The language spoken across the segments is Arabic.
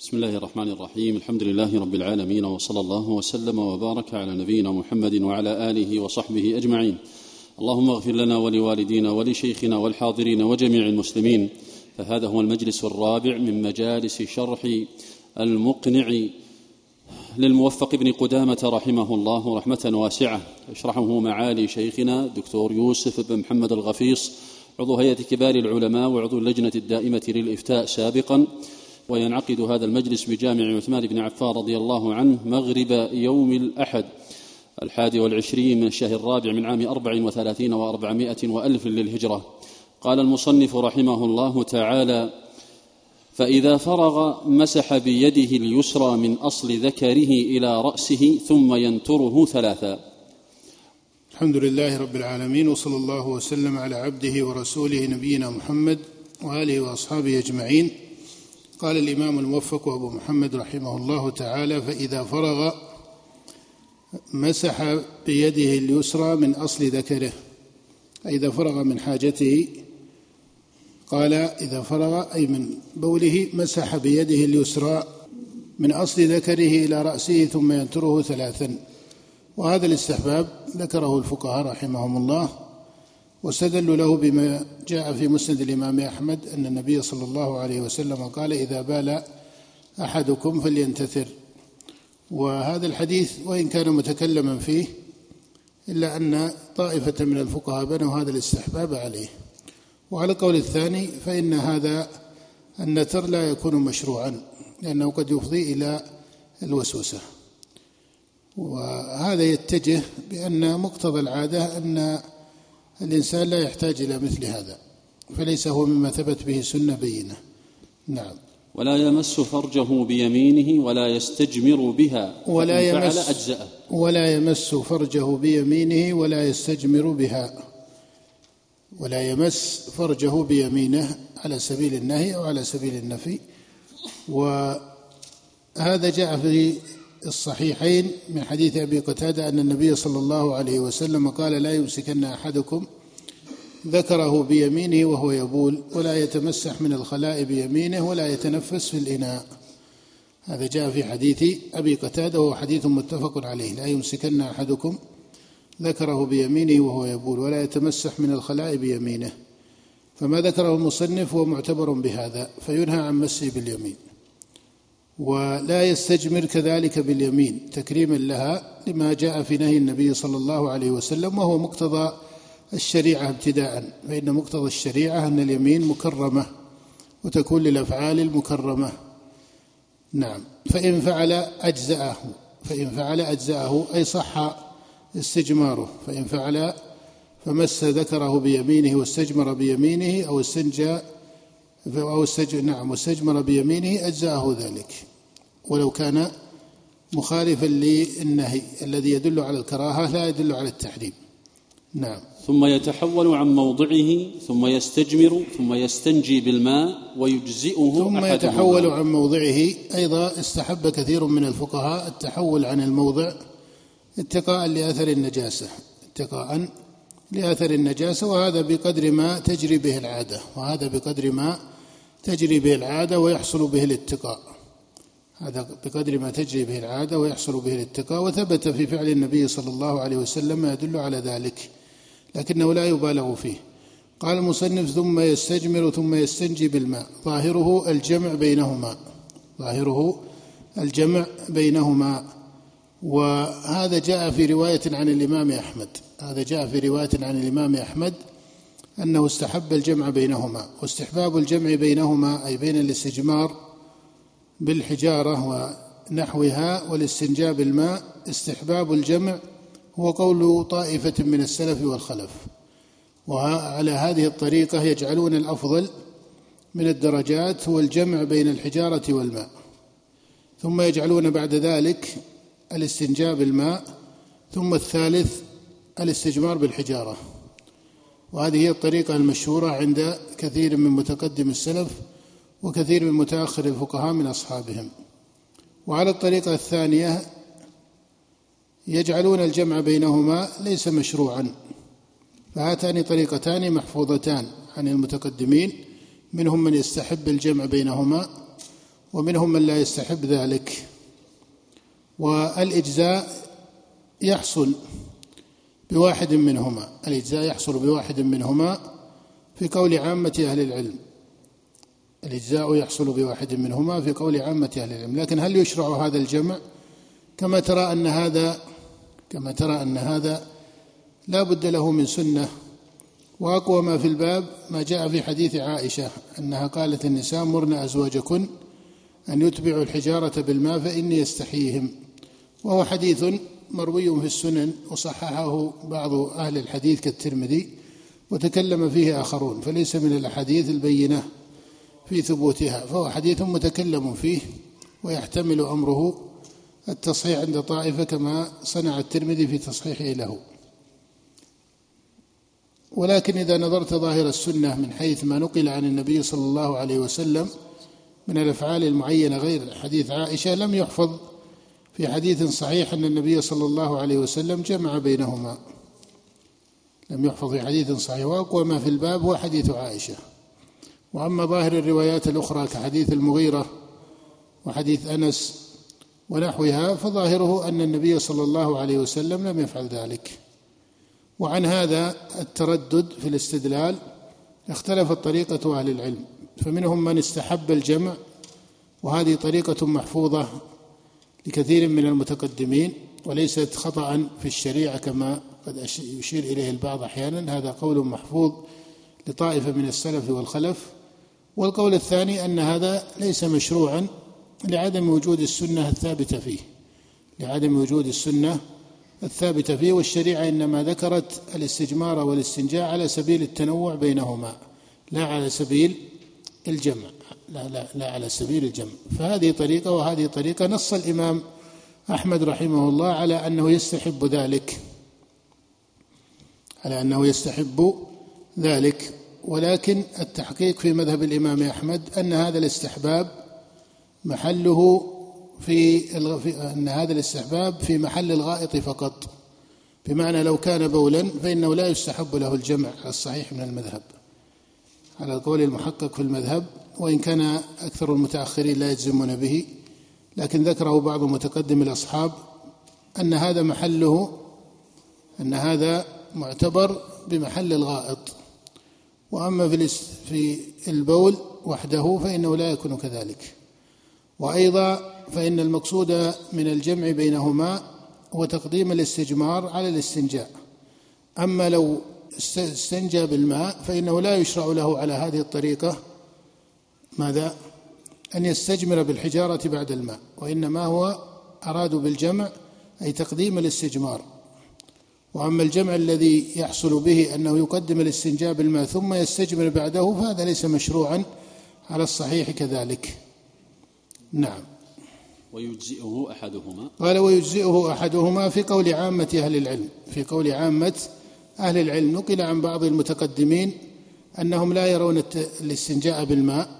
بسم الله الرحمن الرحيم. الحمد لله رب العالمين وصلى الله وسلم وبارك على نبينا محمد وعلى آله وصحبه أجمعين. اللهم اغفر لنا ولوالدينا ولشيخنا والحاضرين وجميع المسلمين. فهذا هو المجلس الرابع من مجالس شرح المقنع للموفق بن قدامة رحمه الله رحمة واسعة. يشرحه معالي شيخنا دكتور يوسف بن محمد الغفيص. عضو هيئة كبار العلماء وعضو اللجنة الدائمة للإفتاء سابقا. وينعقد هذا المجلس بجامع عثمان بن عفان رضي الله عنه مغرب يوم الأحد الحادي والعشرين من الشهر الرابع من عام أربع وثلاثين وأربعمائة وألف للهجرة. قال المصنف رحمه الله تعالى فإذا فرغ مسح بيده اليسرى من أصل ذكره إلى رأسه ثم ينتره ثلاثا. الحمد لله رب العالمين وصلى الله وسلم على عبده ورسوله نبينا محمد وآله وأصحابه أجمعين. قال الإمام الموفق أبو محمد رحمه الله تعالى فإذا فرغ مسح بيده اليسرى من أصل ذكره. إذا فرغ من حاجته قال إذا فرغ أي من بوله مسح بيده اليسرى من أصل ذكره إلى رأسه ثم ينتره ثلاثا. وهذا الاستحباب ذكره الفقهاء رحمهم الله. واستدلوا له بما جاء في مسند الإمام أحمد أن النبي صلى الله عليه وسلم قال إذا بال أحدكم فلينتثر. وهذا الحديث وإن كان متكلما فيه إلا أن طائفة من الفقهاء بنوا هذا الاستحباب عليه. وعلى قول الثاني فإن هذا النتر لا يكون مشروعا لأنه قد يفضي إلى الوسوسة. وهذا يتجه بأن مقتضى العادة أن الإنسان لا يحتاج إلى مثل هذا فليس هو مما ثبت به سنة بينة. نعم. ولا يمس فرجه بيمينه ولا يستجمر بها ولا يمس فعل أجزأه. ولا يمس فرجه بيمينه ولا يستجمر بها. ولا يمس فرجه بيمينه على سبيل النهي أو على سبيل النفي. وهذا جاء في الصحيحين من حديث أبي قتادة أن النبي صلى الله عليه وسلم قال لا يمسكن أحدكم ذكره بيمينه وهو يبول ولا يتمسح من الخلاء بيمينه ولا يتنفس في الإناء. هذا جاء في حديث أبي قتادة وهو حديث متفق عليه. لا يمسكن أحدكم ذكره بيمينه وهو يبول ولا يتمسح من الخلاء بيمينه. فما ذكره المصنف هو معتبر بهذا فينهى عن مسه باليمين. ولا يستجمر كذلك باليمين تكريما لها لما جاء في نهي النبي صلى الله عليه وسلم وهو مقتضى الشريعة ابتداء فإن مقتضى الشريعة أن اليمين مكرمة وتكون للأفعال المكرمة. نعم. فإن فعل أجزأه فإن فعل أجزأه أي صح استجماره. فإن فعل فمس ذكره بيمينه واستجمر بيمينه أو استنجى أو استجمر نعم واستجمر بيمينه أجزاه ذلك. ولو كان مخالفا للنهي الذي يدل على الكراهة لا يدل على التحريم. نعم. ثم يتحول عن موضعه ثم يستجمر ثم يستنجي بالماء ويجزئه ثم. يتحول عن موضعه. أيضا استحب كثير من الفقهاء التحول عن الموضع اتقاء لأثر النجاسة اتقاء لأثر النجاسة وهذا بقدر ما تجري به العادة وهذا بقدر ما تجري به العادة ويحصل به الاتقاء. هذا بقدر ما تجري به العادة ويحصل به الاتقاء وثبت في فعل النبي صلى الله عليه وسلم ما يدل على ذلك لكنه لا يبالغ فيه. قال المصنف ثم يستجمر ثم يستنجي بالماء. ظاهره الجمع بينهما ظاهره الجمع بينهما. وهذا جاء في رواية عن الإمام أحمد. هذا جاء في رواية عن الإمام أحمد أنه استحب الجمع بينهما واستحباب الجمع بينهما أي بين الاستجمار بالحجارة ونحوها والاستنجاء بالماء استحباب الجمع هو قول طائفة من السلف والخلف. وعلى هذه الطريقة يجعلون الأفضل من الدرجات هو الجمع بين الحجارة والماء. ثم يجعلون بعد ذلك الاستنجاء بالماء ثم الثالث الاستجمار بالحجارة. وهذه هي الطريقة المشهورة عند كثير من متقدم السلف وكثير من متأخر الفقهاء من أصحابهم. وعلى الطريقة الثانية يجعلون الجمع بينهما ليس مشروعا. فهاتان طريقتان محفوظتان عن المتقدمين منهم من يستحب الجمع بينهما ومنهم من لا يستحب ذلك. والإجزاء يحصل بواحد منهما. الإجزاء يحصل بواحد منهما في قول عامة أهل العلم. الإجزاء يحصل بواحد منهما في قول عامة أهل العلم. لكن هل يشرع هذا الجمع؟ كما ترى أن هذا كما ترى أن هذا لا بد له من سنة. وأقوى ما في الباب ما جاء في حديث عائشة أنها قالت النساء مرن أزواجكن أن يتبعوا الحجارة بالماء فإني يستحييهم وهو حديث مروي في السنن وصححه بعض أهل الحديث كالترمذي وتكلم فيه آخرون فليس من الأحاديث البينة في ثبوتها فهو حديث متكلم فيه ويحتمل أمره التصحيح عند طائفة كما صنع الترمذي في تصحيحه له. ولكن إذا نظرت ظاهر السنة من حيث ما نقل عن النبي صلى الله عليه وسلم من الأفعال المعينة غير حديث عائشة لم يحفظ في حديث صحيح أن النبي صلى الله عليه وسلم جمع بينهما. لم يحفظ في حديث صحيح وأقوى ما في الباب هو حديث عائشة. وأما ظاهر الروايات الأخرى كحديث المغيرة وحديث أنس ونحوها فظاهره أن النبي صلى الله عليه وسلم لم يفعل ذلك. وعن هذا التردد في الاستدلال اختلفت طريقة أهل العلم فمنهم من استحب الجمع وهذه طريقة محفوظة لكثير من المتقدمين وليست خطأ في الشريعة كما قد يشير إليه البعض أحيانا. هذا قول محفوظ لطائفة من السلف والخلف. والقول الثاني أن هذا ليس مشروعا لعدم وجود السنة الثابتة فيه. لعدم وجود السنة الثابتة فيه والشريعة إنما ذكرت الاستجمار والاستنجاء على سبيل التنوع بينهما لا على سبيل الجمع. لا لا لا على سبيل الجمع. فهذه طريقة وهذه طريقة. نص الإمام أحمد رحمه الله على أنه يستحب ذلك. على أنه يستحب ذلك. ولكن التحقيق في مذهب الإمام أحمد أن هذا الاستحباب محله في أن هذا الاستحباب في محل الغائط فقط. بمعنى لو كان بولا فإنه لا يستحب له الجمع الصحيح من المذهب. على القول المحقق في المذهب وإن كان أكثر المتأخرين لا يجزمون به لكن ذكره بعض متقدم الأصحاب أن هذا محله أن هذا معتبر بمحل الغائط. وأما في البول وحده فإنه لا يكون كذلك. وأيضا فإن المقصود من الجمع بينهما هو تقديم الاستجمار على الاستنجاء. أما لو استنجى بالماء فإنه لا يشرع له على هذه الطريقة ماذا؟ أن يستجمر بالحجارة بعد الماء وإنما هو ارادوا بالجمع أي تقديم الاستجمار. وأما الجمع الذي يحصل به أنه يقدم الاستنجاء بالماء ثم يستجمر بعده فهذا ليس مشروعا على الصحيح كذلك. نعم. ويجزئه أحدهما. قال ويجزئه أحدهما في قول عامة أهل العلم. في قول عامة أهل العلم نقل عن بعض المتقدمين أنهم لا يرون الاستنجاء بالماء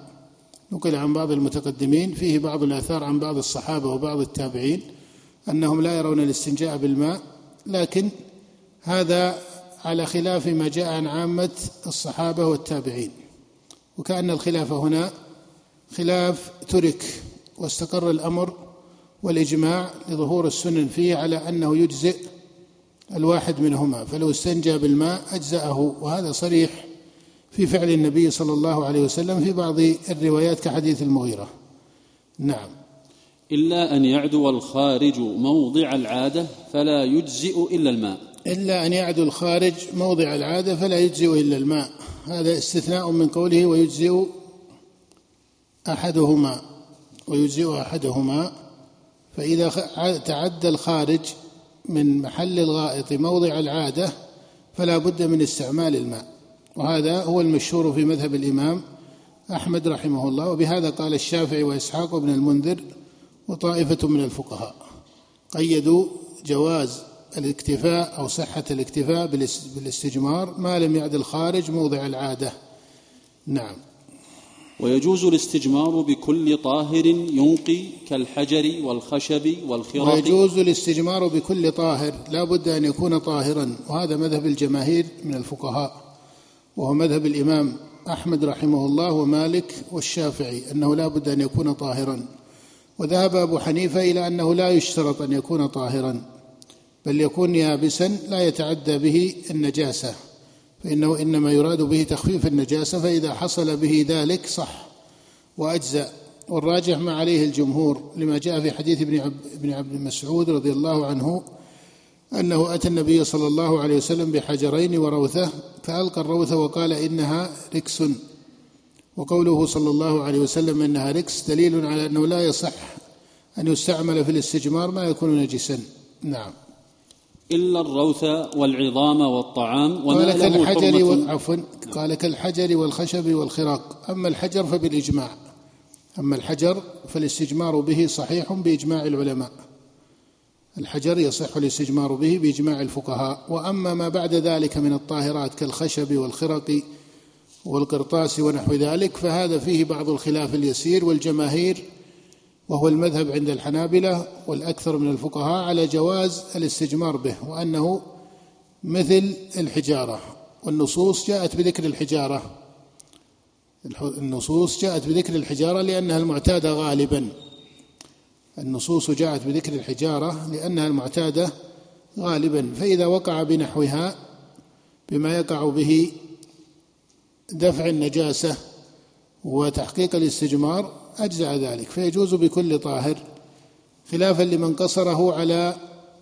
نقل عن بعض المتقدمين فيه بعض الآثار عن بعض الصحابة وبعض التابعين أنهم لا يرون الاستنجاء بالماء لكن هذا على خلاف ما جاء عن عامة الصحابة والتابعين. وكأن الخلاف هنا خلاف ترك واستقر الأمر والإجماع لظهور السنن فيه على أنه يجزئ الواحد منهما فلو استنجى بالماء أجزأه وهذا صريح. في فعل النبي صلى الله عليه وسلم في بعض الروايات كحديث المغيرة. نعم. إلا أن يعدو الخارج موضع العادة فلا يجزئ إلا الماء. إلا أن يعدو الخارج موضع العادة فلا يجزئ إلا الماء. هذا استثناء من قوله ويجزئ أحدهما ويجزئ أحدهما. فإذا تعدى الخارج من محل الغائط موضع العادة فلا بد من استعمال الماء. وهذا هو المشهور في مذهب الإمام أحمد رحمه الله وبهذا قال الشافعي وإسحاق وابن المنذر وطائفة من الفقهاء. قيدوا جواز الاكتفاء أو صحة الاكتفاء بالاستجمار ما لم يعد الخارج موضع العادة. نعم. ويجوز الاستجمار بكل طاهر ينقي كالحجر والخشب والخرق. ويجوز الاستجمار بكل طاهر لا بد أن يكون طاهرا وهذا مذهب الجماهير من الفقهاء. وهو مذهب الإمام أحمد رحمه الله ومالك والشافعي أنه لا بد أن يكون طاهرا. وذهب أبو حنيفة إلى أنه لا يشترط أن يكون طاهرا بل يكون يابسا لا يتعدى به النجاسة فإنه إنما يراد به تخفيف النجاسة فإذا حصل به ذلك صح وأجزأ. والراجح ما عليه الجمهور لما جاء في حديث ابن عبد, ابن عبد مسعود رضي الله عنه أنه أتى النبي صلى الله عليه وسلم بحجرين وروثة فألقى الروثة وقال إنها ركس. وقوله صلى الله عليه وسلم إنها ركس دليل على أنه لا يصح أن يستعمل في الاستجمار ما يكون نجسا. نعم. إلا الروث والعظام والطعام وما قال كالحجر عفوا قال كالحجر والخشب والخراق. أما الحجر فبالإجماع. أما الحجر فالاستجمار به صحيح بإجماع العلماء. الحجر يصح الاستجمار به بإجماع الفقهاء وأما ما بعد ذلك من الطاهرات كالخشب والخرق والقرطاس ونحو ذلك فهذا فيه بعض الخلاف اليسير والجماهير وهو المذهب عند الحنابلة والأكثر من الفقهاء على جواز الاستجمار به وأنه مثل الحجارة. والنصوص جاءت بذكر الحجارة. النصوص جاءت بذكر الحجارة لأنها المعتادة غالبا. النصوص جاءت بذكر الحجارة لأنها المعتادة غالبا. فإذا وقع بنحوها بما يقع به دفع النجاسة وتحقيق الاستجمار أجزع ذلك. فيجوز بكل طاهر خلافا لمن قصره على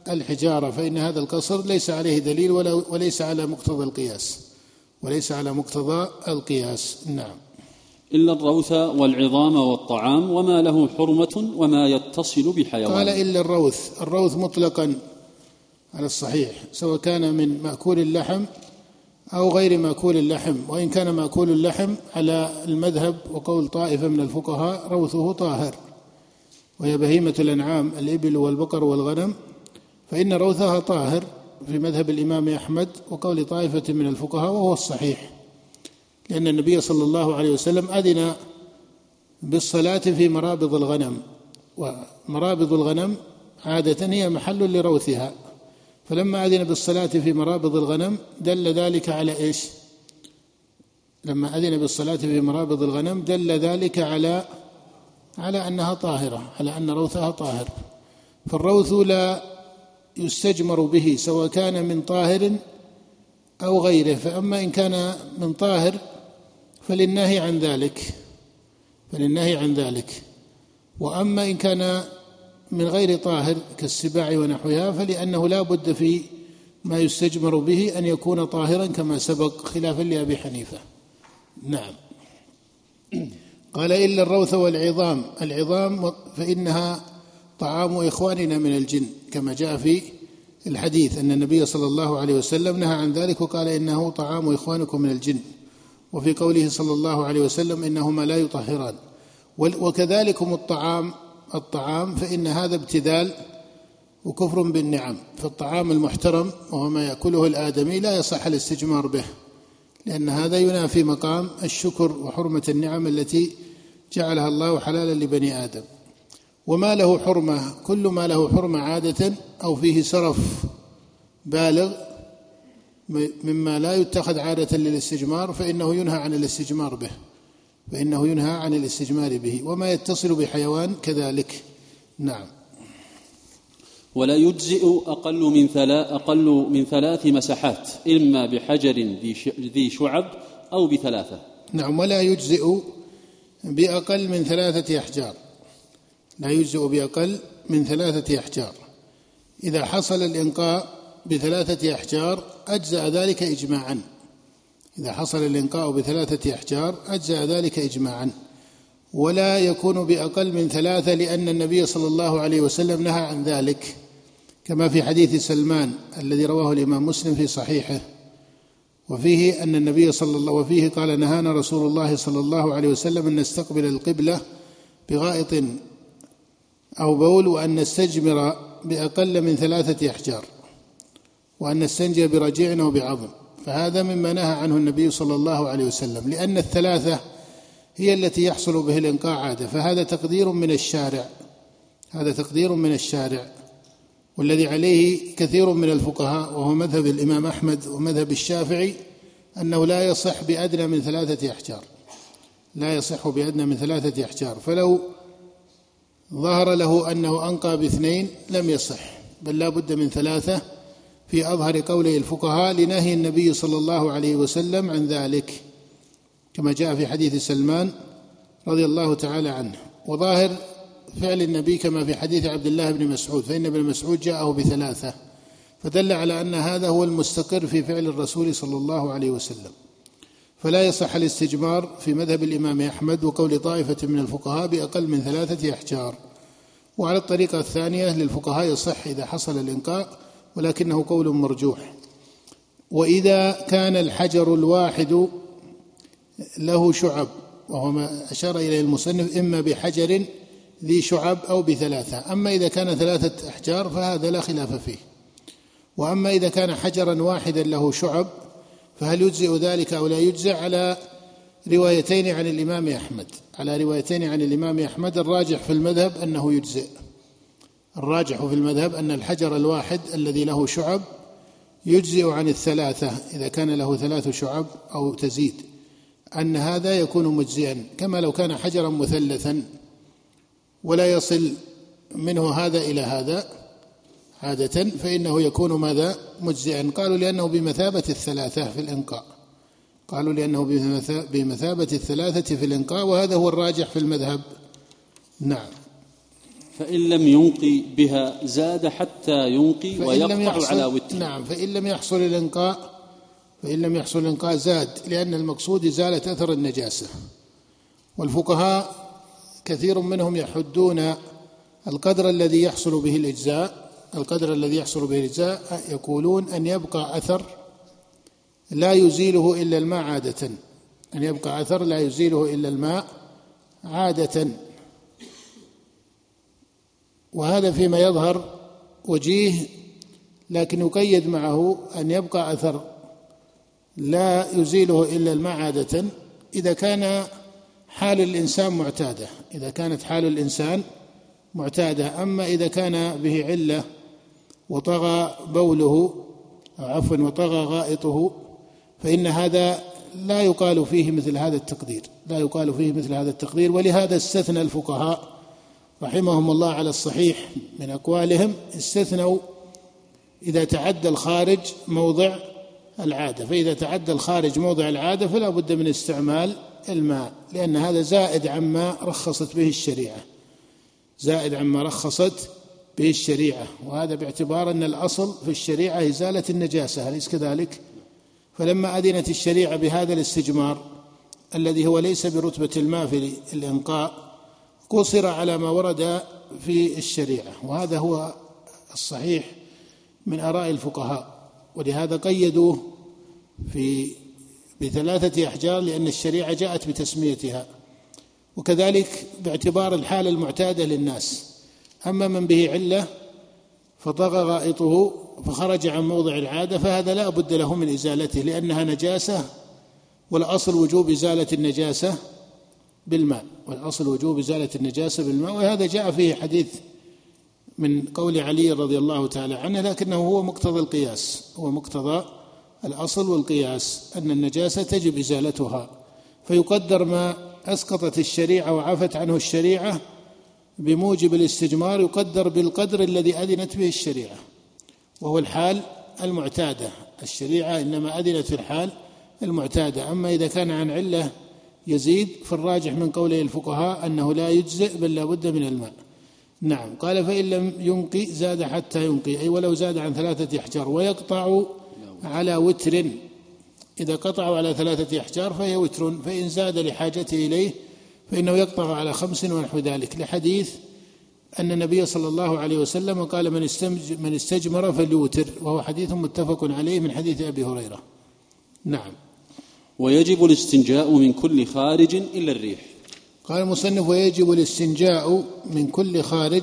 الحجارة فإن هذا القصر ليس عليه دليل وليس على مقتضى القياس. وليس على مقتضى القياس. نعم. إلا الروث والعظام والطعام وما له حرمة وما يتصل بحيوان. قال إلا الروث. الروث مطلقا على الصحيح سواء كان من مأكول اللحم أو غير مأكول اللحم وإن كان مأكول اللحم على المذهب وقول طائفة من الفقهاء روثه طاهر وهي بهيمة الأنعام الإبل والبقر والغنم فإن روثها طاهر في مذهب الإمام أحمد وقول طائفة من الفقهاء وهو الصحيح. لأن النبي صلى الله عليه وسلم أذن بالصلاة في مرابض الغنم ومرابض الغنم عادة هي محل لروثها. فلما أذن بالصلاة في مرابض الغنم دل ذلك على إيش؟ لما أذن بالصلاة في مرابض الغنم دل ذلك على على أنها طاهرة على أن روثها طاهر. فالروث لا يستجمر به سواء كان من طاهر أو غيره فأما إن كان من طاهر فللنهي عن ذلك فللنهي عن ذلك. وأما إن كان من غير طاهر كالسباع ونحوها فلأنه لا بد في ما يستجمر به أن يكون طاهرا كما سبق خلافا لأبي حنيفة. نعم. قال إلا الروث والعظام. العظام فإنها طعام إخواننا من الجن كما جاء في الحديث أن النبي صلى الله عليه وسلم نهى عن ذلك وقال إنه طعام إخوانكم من الجن. وفي قوله صلى الله عليه وسلم إنهما لا يطهران. وكذلكم الطعام الطعام فإن هذا ابتذال وكفر بالنعم. فالطعام المحترم وهو ما يأكله الآدمي لا يصح الاستجمار به لأن هذا ينافي مقام الشكر وحرمة النعم التي جعلها الله حلالا لبني آدم. وما له حرمة كل ما له حرمة عادة أو فيه سرف بالغ مما لا يتخذ عادة للاستجمار فإنه ينهى عن الاستجمار به. فإنه ينهى عن الاستجمار به. وما يتصل بحيوان كذلك. نعم. ولا يجزئ أقل من ثلاث أقل من ثلاث مساحات إما بحجر ذي شعب أو بثلاثة. نعم. ولا يجزئ بأقل من ثلاثة أحجار. لا يجزئ بأقل من ثلاثة أحجار. إذا حصل الإنقاء بثلاثة أحجار أجزأ ذلك إجماعا. إذا حصل الإنقاء بثلاثة أحجار أجزأ ذلك إجماعا. ولا يكون بأقل من ثلاثة لأن النبي صلى الله عليه وسلم نهى عن ذلك. كما في حديث سلمان الذي رواه الإمام مسلم في صحيحه. وفيه أن النبي صلى الله وفيه قال نهانا رسول الله صلى الله عليه وسلم أن نستقبل القبلة بغائط أو بول وأن نستجمر بأقل من ثلاثة أحجار. وأن نستنجي برجيع أو بعظم فهذا مما نهى عنه النبي صلى الله عليه وسلم لأن الثلاثة هي التي يحصل به الإنقاع عادة. فهذا تقدير من الشارع. هذا تقدير من الشارع والذي عليه كثير من الفقهاء وهو مذهب الإمام أحمد ومذهب الشافعي أنه لا يصح بأدنى من ثلاثة أحجار. لا يصح بأدنى من ثلاثة أحجار. فلو ظهر له أنه أنقى باثنين لم يصح بل لا بد من ثلاثة في أظهر قولي الفقهاء لنهي النبي صلى الله عليه وسلم عن ذلك كما جاء في حديث سلمان رضي الله تعالى عنه. وظاهر فعل النبي كما في حديث عبد الله بن مسعود فإن ابن مسعود جاءه بثلاثة فدل على أن هذا هو المستقر في فعل الرسول صلى الله عليه وسلم. فلا يصح الاستجمار في مذهب الإمام أحمد وقول طائفة من الفقهاء بأقل من ثلاثة أحجار. وعلى الطريقة الثانية للفقهاء يصح إذا حصل الإنقاء ولكنه قول مرجوح. وإذا كان الحجر الواحد له شعب وهو ما أشار إليه المصنف إما بحجر ذي شعب أو بثلاثة. أما إذا كان ثلاثة أحجار فهذا لا خلاف فيه. وأما إذا كان حجرا واحدا له شعب فهل يجزئ ذلك أو لا يجزئ؟ على روايتين عن الإمام أحمد. على روايتين عن الإمام أحمد الراجح في المذهب أنه يجزئ. الراجح في المذهب أن الحجر الواحد الذي له شعب يجزئ عن الثلاثة إذا كان له ثلاث شعب أو تزيد. أن هذا يكون مجزئا كما لو كان حجرا مثلثا ولا يصل منه هذا إلى هذا عادة فإنه يكون ماذا؟ مجزئا. قالوا لأنه بمثابة الثلاثة في الإنقاء. قالوا لأنه بمثابة الثلاثة في الإنقاء وهذا هو الراجح في المذهب. نعم. فإن لم ينقي بها زاد حتى ينقي ويقطع على وتر. نعم فإن لم يحصل الإنقاء فإن لم يحصل الإنقاء زاد لأن المقصود إزالة أثر النجاسة. والفقهاء كثير منهم يحدون القدر الذي يحصل به الإجزاء القدر الذي يحصل به الإجزاء يقولون أن يبقى أثر لا يزيله إلا الماء عادة. أن يبقى أثر لا يزيله إلا الماء عادة. وهذا فيما يظهر وجيه لكن يقيد معه أن يبقى أثر لا يزيله إلا الماء عادة. إذا كان حال الإنسان معتادة إذا كانت حال الإنسان معتادة. أما إذا كان به علة وطغى بوله أو عفوا وطغى غائطه فإن هذا لا يقال فيه مثل هذا التقدير لا يقال فيه مثل هذا التقدير. ولهذا استثنى الفقهاء رحمهم الله على الصحيح من أقوالهم استثنوا إذا تعدى الخارج موضع العادة فإذا تعدى الخارج موضع العادة فلا بد من استعمال الماء لأن هذا زائد عما رخصت به الشريعة زائد عما رخصت به الشريعة وهذا باعتبار أن الأصل في الشريعة إزالة النجاسة أليس كذلك؟ فلما أذنت الشريعة بهذا الاستجمار الذي هو ليس برتبة الماء في الإنقاء قصر على ما ورد في الشريعة وهذا هو الصحيح من آراء الفقهاء ولهذا قيدوه في بثلاثة أحجار لأن الشريعة جاءت بتسميتها وكذلك باعتبار الحالة المعتادة للناس. أما من به علة فطغى غائطه فخرج عن موضع العادة فهذا لا بد له من إزالته لأنها نجاسة والأصل وجوب إزالة النجاسة بالماء والأصل وجوب إزالة النجاسة بالماء وهذا جاء فيه حديث من قول علي رضي الله تعالى عنه لكنه هو مقتضى القياس هو مقتضى الأصل والقياس أن النجاسة تجب إزالتها فيقدر ما أسقطت الشريعة وعفت عنه الشريعة بموجب الاستجمار يقدر بالقدر الذي أذنت به الشريعة وهو الحال المعتادة. الشريعة إنما أذنت في الحال المعتادة أما إذا كان عن علة يزيد فالراجح من قوله الفقهاء أنه لا يجزئ بل لا بد من الماء. نعم. قال فإن لم ينقي زاد حتى ينقي. أي ولو زاد عن ثلاثة أحجار ويقطع على وتر. إذا قطعوا على ثلاثة أحجار فهي وتر. فإن زاد لحاجته إليه فإنه يقطع على خمس ونحو ذلك. لحديث أن النبي صلى الله عليه وسلم قال من من استجمر فليوتر. وهو حديث متفق عليه من حديث أبي هريرة. نعم. ويجب الاستنجاء من كل خارج إلا الريح. قال المصنف ويجب الاستنجاء من كل خارج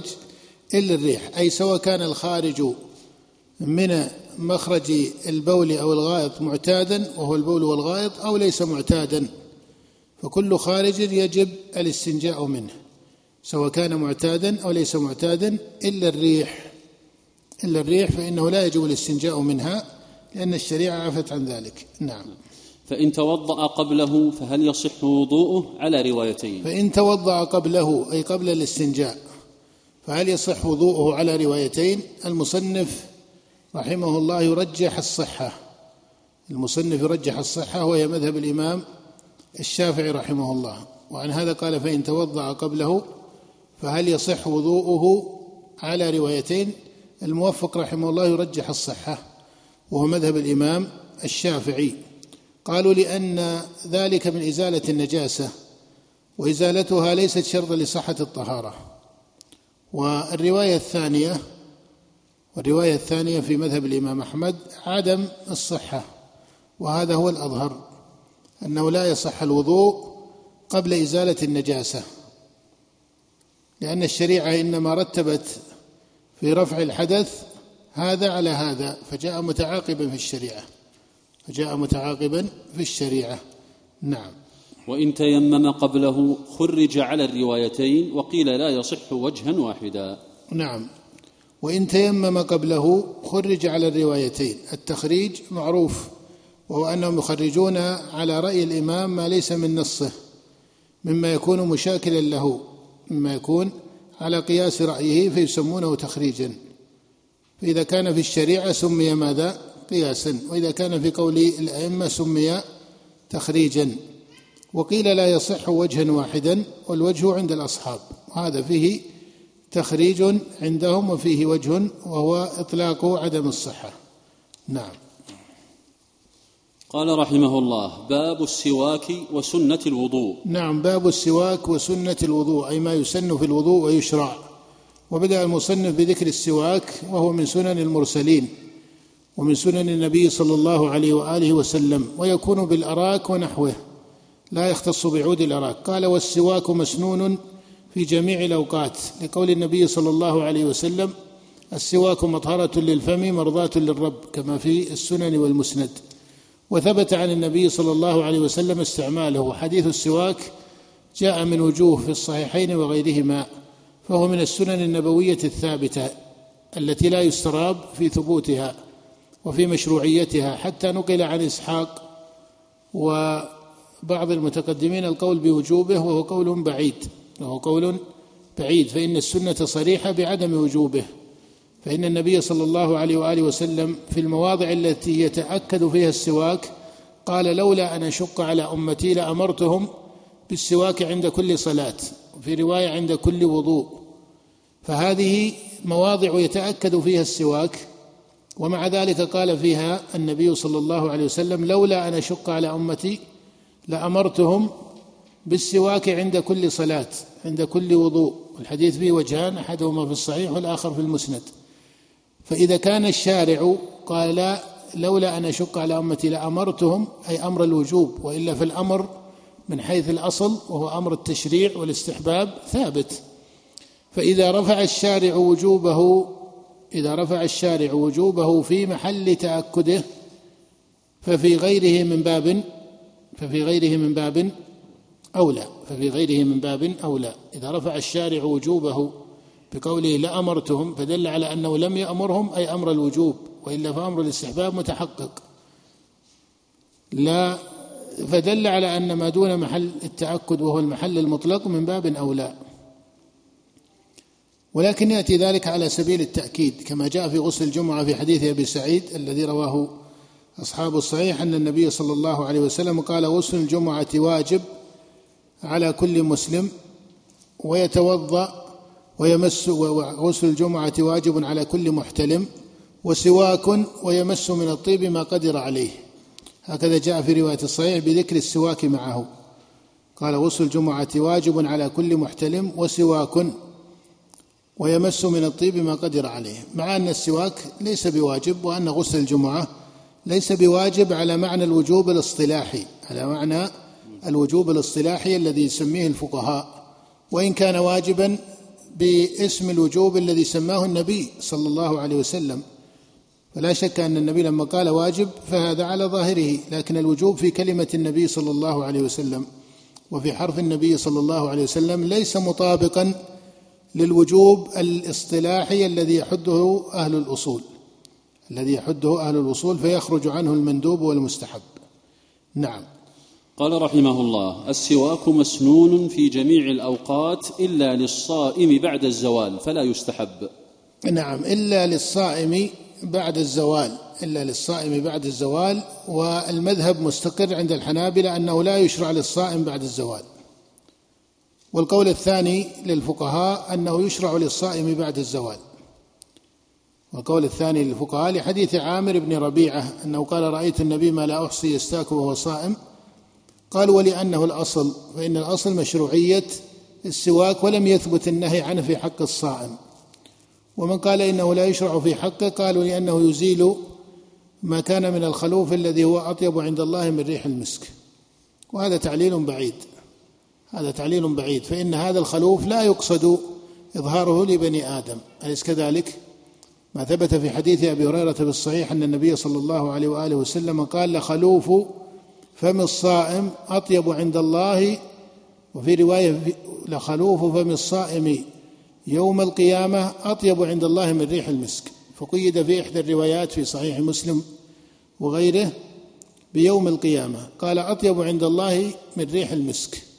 إلا الريح أي سواء كان الخارج من مخرج البول أو الغائط معتادا وهو البول والغائط أو ليس معتادا. فكل خارج يجب الاستنجاء منه سواء كان معتادا أو ليس معتادا إلا الريح. إلا الريح فإنه لا يجب الاستنجاء منها لأن الشريعة عفت عن ذلك. نعم. فإن توضأ قبله فهل يصح وضوءه؟ على روايتين. فإن توضأ قبله أي قبل الاستنجاء فهل يصح وضوءه على روايتين؟ المصنف رحمه الله يرجح الصحة. المصنف يرجح الصحة وهي مذهب الإمام الشافعي رحمه الله. وعن هذا قال فإن توضأ قبله فهل يصح وضوءه على روايتين؟ الموفق رحمه الله يرجح الصحة وهو مذهب الإمام الشافعي. قالوا لأن ذلك من إزالة النجاسة وإزالتها ليست شرطا لصحة الطهارة. والرواية الثانية والرواية الثانية في مذهب الإمام أحمد عدم الصحة وهذا هو الأظهر أنه لا يصح الوضوء قبل إزالة النجاسة لأن الشريعة إنما رتبت في رفع الحدث هذا على هذا فجاء متعاقبا في الشريعة. فجاء متعاقبا في الشريعة. نعم. وإن تيمم قبله خرج على الروايتين وقيل لا يصح وجها واحدا. نعم. وإن تيمم قبله خرج على الروايتين. التخريج معروف وهو أنهم يخرجون على رأي الإمام ما ليس من نصه مما يكون مشاكلا له مما يكون على قياس رأيه فيسمونه تخريجا. فإذا كان في الشريعة سمي ماذا؟ قياسا. وإذا كان في قول الأئمة سمي تخريجا. وقيل لا يصح وجها واحدا والوجه عند الأصحاب. هذا فيه تخريج عندهم وفيه وجه وهو إطلاق عدم الصحة. نعم. قال رحمه الله باب السواك وسنة الوضوء. نعم باب السواك وسنة الوضوء أي ما يسن في الوضوء ويشرع. وبدأ المصنف بذكر السواك وهو من سنن المرسلين. ومن سنن النبي صلى الله عليه وآله وسلم ويكون بالأراك ونحوه لا يختص بعود الأراك. قال والسواك مسنون في جميع الأوقات. لقول النبي صلى الله عليه وسلم السواك مطهرة للفم مرضاة للرب كما في السنن والمسند. وثبت عن النبي صلى الله عليه وسلم استعماله. حديث السواك جاء من وجوه في الصحيحين وغيرهما فهو من السنن النبوية الثابتة التي لا يستراب في ثبوتها. وفي مشروعيتها حتى نقل عن إسحاق وبعض المتقدمين القول بوجوبه وهو قول بعيد وهو قول بعيد. فإن السنة صريحة بعدم وجوبه. فإن النبي صلى الله عليه وآله وسلم في المواضع التي يتأكد فيها السواك قال لولا أن أشق على أمتي لأمرتهم بالسواك عند كل صلاة وفي رواية عند كل وضوء. فهذه مواضع يتأكد فيها السواك ومع ذلك قال فيها النبي صلى الله عليه وسلم لولا أن أشق على أمتي لأمرتهم بالسواك عند كل صلاة عند كل وضوء. الحديث فيه وجهان أحدهما في الصحيح والآخر في المسند. فإذا كان الشارع قال لا لولا أن أشق على أمتي لأمرتهم أي أمر الوجوب وإلا في الأمر من حيث الأصل وهو أمر التشريع والاستحباب ثابت. فإذا رفع الشارع وجوبه إذا رفع الشارع وجوبه في محل تأكده ففي غيره من باب ففي غيره من باب أولى ففي غيره من باب أولى إذا رفع الشارع وجوبه بقوله لأمرتهم فدل على أنه لم يأمرهم أي أمر الوجوب وإلا فأمر الاستحباب متحقق. لا فدل على أن ما دون محل التأكد وهو المحل المطلق من باب أولى ولكن يأتي ذلك على سبيل التأكيد كما جاء في غسل الجمعة في حديث أبي سعيد الذي رواه أصحاب الصحيح أن النبي صلى الله عليه وسلم قال غسل الجمعة واجب على كل مسلم ويتوضأ ويمس وغسل الجمعة واجب على كل محتلم وسواك ويمس من الطيب ما قدر عليه. هكذا جاء في رواية الصحيح بذكر السواك معه. قال غسل الجمعة واجب على كل محتلم وسواك ويمس من الطيب ما قدر عليه مع أن السواك ليس بواجب وأن غسل الجمعة ليس بواجب على معنى الوجوب الاصطلاحي على معنى الوجوب الاصطلاحي الذي يسميه الفقهاء. وإن كان واجبا باسم الوجوب الذي سماه النبي صلى الله عليه وسلم. فلا شك أن النبي لما قال واجب فهذا على ظاهره لكن الوجوب في كلمة النبي صلى الله عليه وسلم. وفي حرف النبي صلى الله عليه وسلم ليس مطابقا للوجوب الاصطلاحي الذي يحده أهل الأصول الذي يحده أهل الأصول فيخرج عنه المندوب والمستحب. نعم. قال رحمه الله السواك مسنون في جميع الأوقات إلا للصائم بعد الزوال فلا يستحب. نعم إلا للصائم بعد الزوال إلا للصائم بعد الزوال والمذهب مستقر عند الحنابلة أنه لا يشرع للصائم بعد الزوال. والقول الثاني للفقهاء أنه يشرع للصائم بعد الزوال. والقول الثاني للفقهاء لحديث عامر بن ربيعة أنه قال رأيت النبي ما لا أحصي يستاك وهو صائم. قال ولأنه الأصل فإن الأصل مشروعية السواك ولم يثبت النهي عنه في حق الصائم. ومن قال إنه لا يشرع في حقه قالوا لأنه يزيل ما كان من الخلوف الذي هو أطيب عند الله من ريح المسك. وهذا تعليل بعيد. هذا تعليل بعيد. فإن هذا الخلوف لا يقصد إظهاره لبني آدم. أليس كذلك؟ ما ثبت في حديث أبي هريرة في الصحيح أن النبي صلى الله عليه وآله وسلم قال لخلوف فم الصائم أطيب عند الله. وفي رواية لخلوف فم الصائم يوم القيامة أطيب عند الله من ريح المسك. فقيد في إحدى الروايات في صحيح مسلم وغيره بيوم القيامة. قال أطيب عند الله من ريح المسك.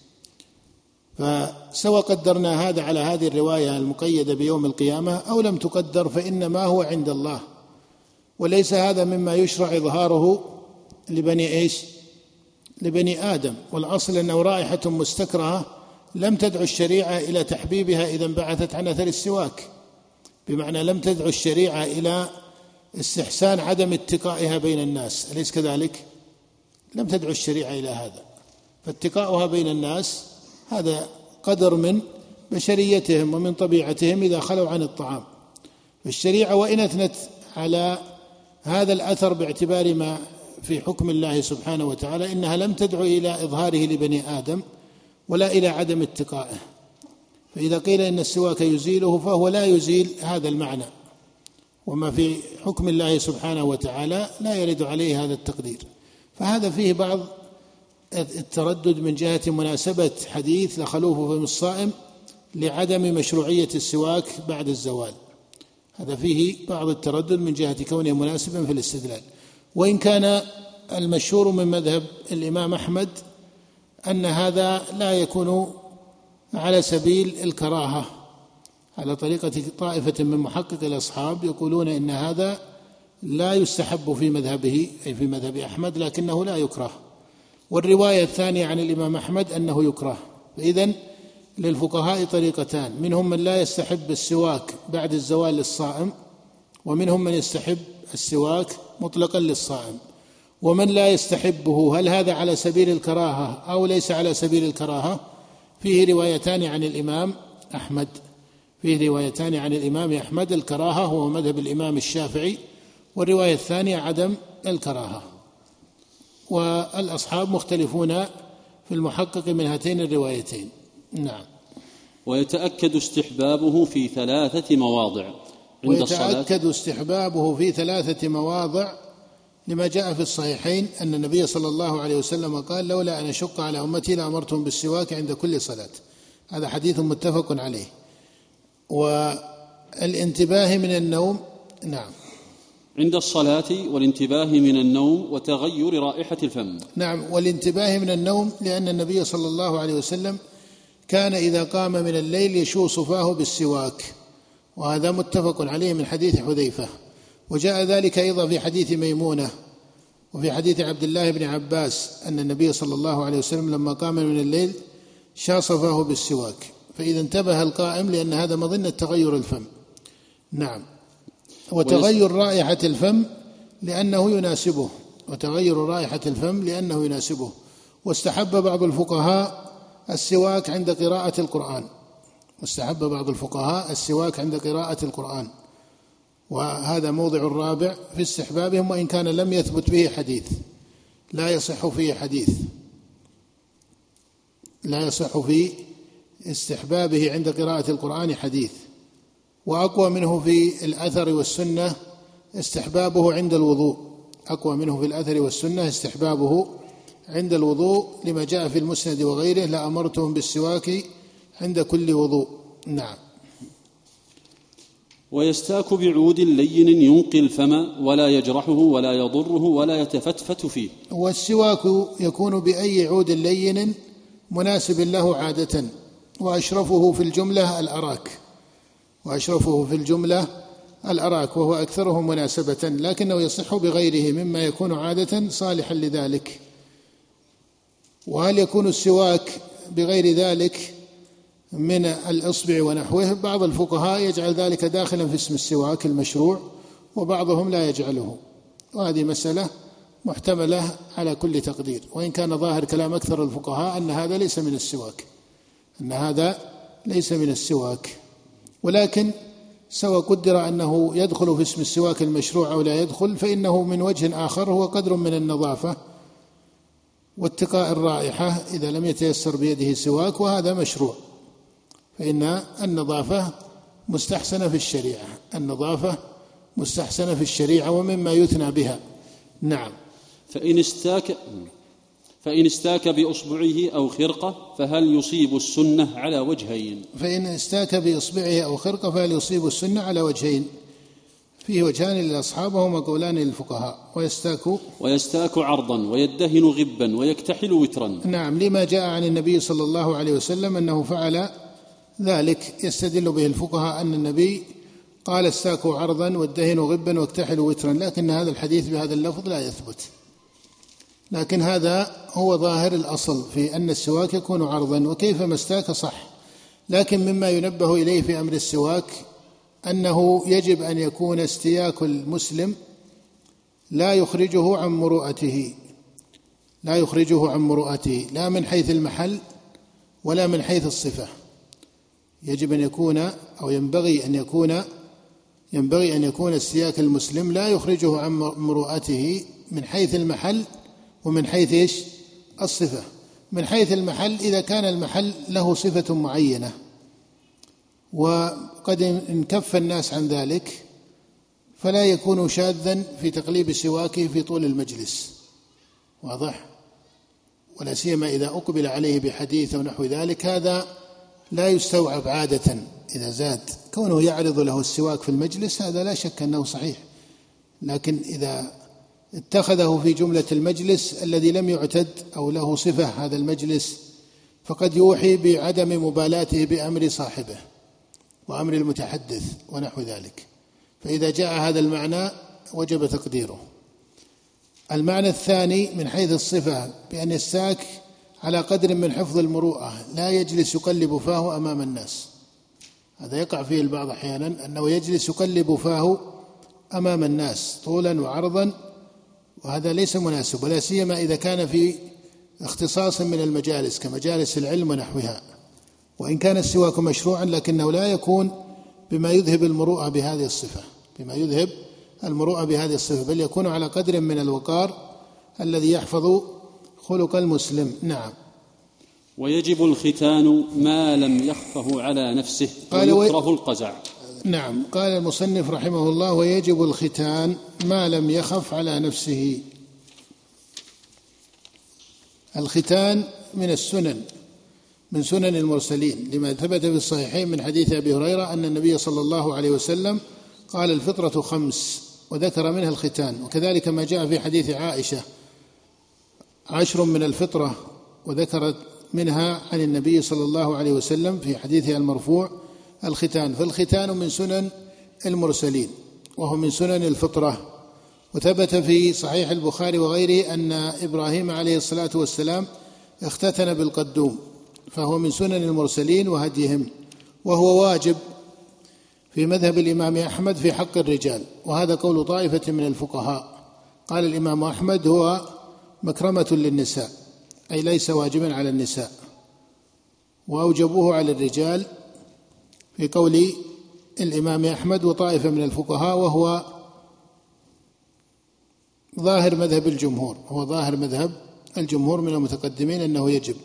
فسواء قدرنا هذا على هذه الرواية المقيدة بيوم القيامة أو لم تقدر فإنما هو عند الله. وليس هذا مما يشرع إظهاره لبني إيش؟ لبني آدم. والأصل أنه رائحة مستكرهة لم تدعو الشريعة إلى تحبيبها إذا انبعثت عن أثر السواك. بمعنى لم تدعو الشريعة إلى استحسان عدم اتقائها بين الناس. أليس كذلك؟ لم تدعو الشريعة إلى هذا. فاتقاؤها بين الناس هذا قدر من بشريتهم ومن طبيعتهم إذا خلوا عن الطعام. فالشريعه وإن أثنت على هذا الأثر باعتبار ما في حكم الله سبحانه وتعالى إنها لم تدعو إلى إظهاره لبني آدم ولا إلى عدم اتقائه. فإذا قيل إن السواك يزيله فهو لا يزيل هذا المعنى. وما في حكم الله سبحانه وتعالى لا يرد عليه هذا التقدير. فهذا فيه بعض التردد من جهة مناسبة حديث لخلوف فم الصائم لعدم مشروعية السواك بعد الزوال. هذا فيه بعض التردد من جهة كونه مناسبا في الاستدلال. وإن كان المشهور من مذهب الإمام أحمد أن هذا لا يكون على سبيل الكراهة. على طريقة طائفة من محقق الأصحاب يقولون إن هذا لا يستحب في مذهبه أي في مذهب أحمد لكنه لا يكره. والرواية الثانية عن الإمام أحمد أنه يكره. فإذا للفقهاء طريقتان. منهم من لا يستحب السواك بعد الزوال للصائم ومنهم من يستحب السواك مطلقا للصائم. ومن لا يستحبه هل هذا على سبيل الكراهة أو ليس على سبيل الكراهة؟ فيه روايتان عن الإمام أحمد. فيه روايتان عن الإمام أحمد الكراهة هو مذهب الإمام الشافعي. والرواية الثانية عدم الكراهة. والأصحاب مختلفون في المحقق من هاتين الروايتين. نعم. ويتأكد استحبابه في ثلاثة مواضع. عند ويتأكد استحبابه في ثلاثة مواضع. لما جاء في الصحيحين أن النبي صلى الله عليه وسلم قال لولا أن أشق على أمتي لأمرتهم بالسواك عند كل صلاة. هذا حديث متفق عليه. والانتباه من النوم نعم. عند الصلاة والانتباه من النوم وتغير رائحة الفم. نعم والانتباه من النوم لأن النبي صلى الله عليه وسلم كان إذا قام من الليل يشو صفاه بالسواك وهذا متفق عليه من حديث حذيفة. وجاء ذلك أيضا في حديث ميمونة وفي حديث عبد الله بن عباس أن النبي صلى الله عليه وسلم لما قام من الليل شا صفاه بالسواك. فإذا انتبه القائم لأن هذا مظنة تغير الفم. نعم. وتغير رائحة الفم لأنه يناسبه. وتغير رائحة الفم لأنه يناسبه. واستحب بعض الفقهاء السواك عند قراءة القرآن. واستحب بعض الفقهاء السواك عند قراءة القرآن. وهذا موضع الرابع في استحبابهم وإن كان لم يثبت به حديث. لا يصح فيه حديث. لا يصح في استحبابه عند قراءة القرآن حديث. وأقوى منه في الأثر والسنة استحبابه عند الوضوء. أقوى منه في الأثر والسنة استحبابه عند الوضوء لما جاء في المسند وغيره لامرتهم بالسواك عند كل وضوء. نعم. ويستاك بعود لين ينقي الفم ولا يجرحه ولا يضره ولا يتفتفت فيه. والسواك يكون بأي عود لين مناسب له عادة وأشرفه في الجملة الأراك. وأشرفه في الجملة الأراك وهو أكثره مناسبة لكنه يصح بغيره مما يكون عادة صالحا لذلك. وهل يكون السواك بغير ذلك من الإصبع ونحوه؟ بعض الفقهاء يجعل ذلك داخلا في اسم السواك المشروع وبعضهم لا يجعله. وهذه مسألة محتملة على كل تقدير. وإن كان ظاهر كلام أكثر الفقهاء أن هذا ليس من السواك أن هذا ليس من السواك. ولكن سواء قدر أنه يدخل في اسم السواك المشروع أو لا يدخل فإنه من وجه آخر هو قدر من النظافة واتقاء الرائحة إذا لم يتيسر بيده سواك وهذا مشروع. فإن النظافة مستحسنة في الشريعة. النظافة مستحسنة في الشريعة ومما يثنى بها. نعم. فإن استاك فإن استاك بإصبعه أو خرقة فهل يصيب السنة على وجهين؟ فإن استاك بإصبعه أو خرقة فهل يصيب السنة على وجهين؟ فيه وجهان للأصحاب وهما قولان للفقهاء. ويستاك ويستاك عرضا ويدهن غبا ويكتحل وترا. نعم لما جاء عن النبي صلى الله عليه وسلم أنه فعل ذلك يستدل به الفقهاء أن النبي قال استاكوا عرضا وادهنوا غبا واكتحلوا وترا. لكن هذا الحديث بهذا اللفظ لا يثبت. لكن هذا هو ظاهر الأصل في أن السواك يكون عرضا وكيفما استاك صح. لكن مما ينبه إليه في أمر السواك أنه يجب أن يكون استياك المسلم لا يخرجه عن مروءته لا يخرجه عن مروءته لا من حيث المحل ولا من حيث الصفة. يجب أن يكون أو ينبغي أن يكون ينبغي أن يكون استياك المسلم لا يخرجه عن مروءته من حيث المحل ومن حيث إيش؟ الصفة. من حيث المحل إذا كان المحل له صفة معينة. وقد انكف الناس عن ذلك فلا يكون شاذا في تقليب سواكه في طول المجلس. واضح؟ ولا سيما إذا أقبل عليه بحديث أو نحو ذلك هذا لا يستوعب عادة. إذا زاد كونه يعرض له السواك في المجلس هذا لا شك أنه صحيح. لكن إذا اتخذه في جملة المجلس الذي لم يعتد أو له صفة هذا المجلس فقد يوحي بعدم مبالاته بأمر صاحبه وأمر المتحدث ونحو ذلك. فإذا جاء هذا المعنى وجب تقديره. المعنى الثاني من حيث الصفة بأن يستاك على قدر من حفظ المروءة لا يجلس يقلب فاه أمام الناس. هذا يقع فيه البعض أحيانا أنه يجلس يقلب فاه أمام الناس طولا وعرضا وهذا ليس مناسب ولا سيما إذا كان في اختصاص من المجالس كمجالس العلم ونحوها. وإن كان السواك مشروعا لكنه لا يكون بما يذهب المروءة بهذه الصفة بما يذهب المروءة بهذه الصفة بل يكون على قدر من الوقار الذي يحفظ خلق المسلم. نعم. ويجب الختان ما لم يخفه على نفسه قال ويكره القزع. نعم قال المصنف رحمه الله ويجب الختان ما لم يخف على نفسه. الختان من السنن من سنن المرسلين لما ثبت في الصحيحين من حديث أبي هريرة أن النبي صلى الله عليه وسلم قال الفطرة خمس وذكر منها الختان. وكذلك ما جاء في حديث عائشة عشر من الفطرة وذكرت منها عن النبي صلى الله عليه وسلم في حديثها المرفوع الختان فالختان من سنن المرسلين وهو من سنن الفطرة. وثبت في صحيح البخاري وغيره أن إبراهيم عليه الصلاة والسلام اختتن بالقدوم فهو من سنن المرسلين وهديهم وهو واجب في مذهب الإمام أحمد في حق الرجال. وهذا قول طائفة من الفقهاء. قال الإمام أحمد هو مكرمة للنساء أي ليس واجبا على النساء. وأوجبوه على الرجال في قول الإمام أحمد وطائفة من الفقهاء وهو ظاهر مذهب الجمهور هو ظاهر مذهب الجمهور من المتقدمين أنه يجب.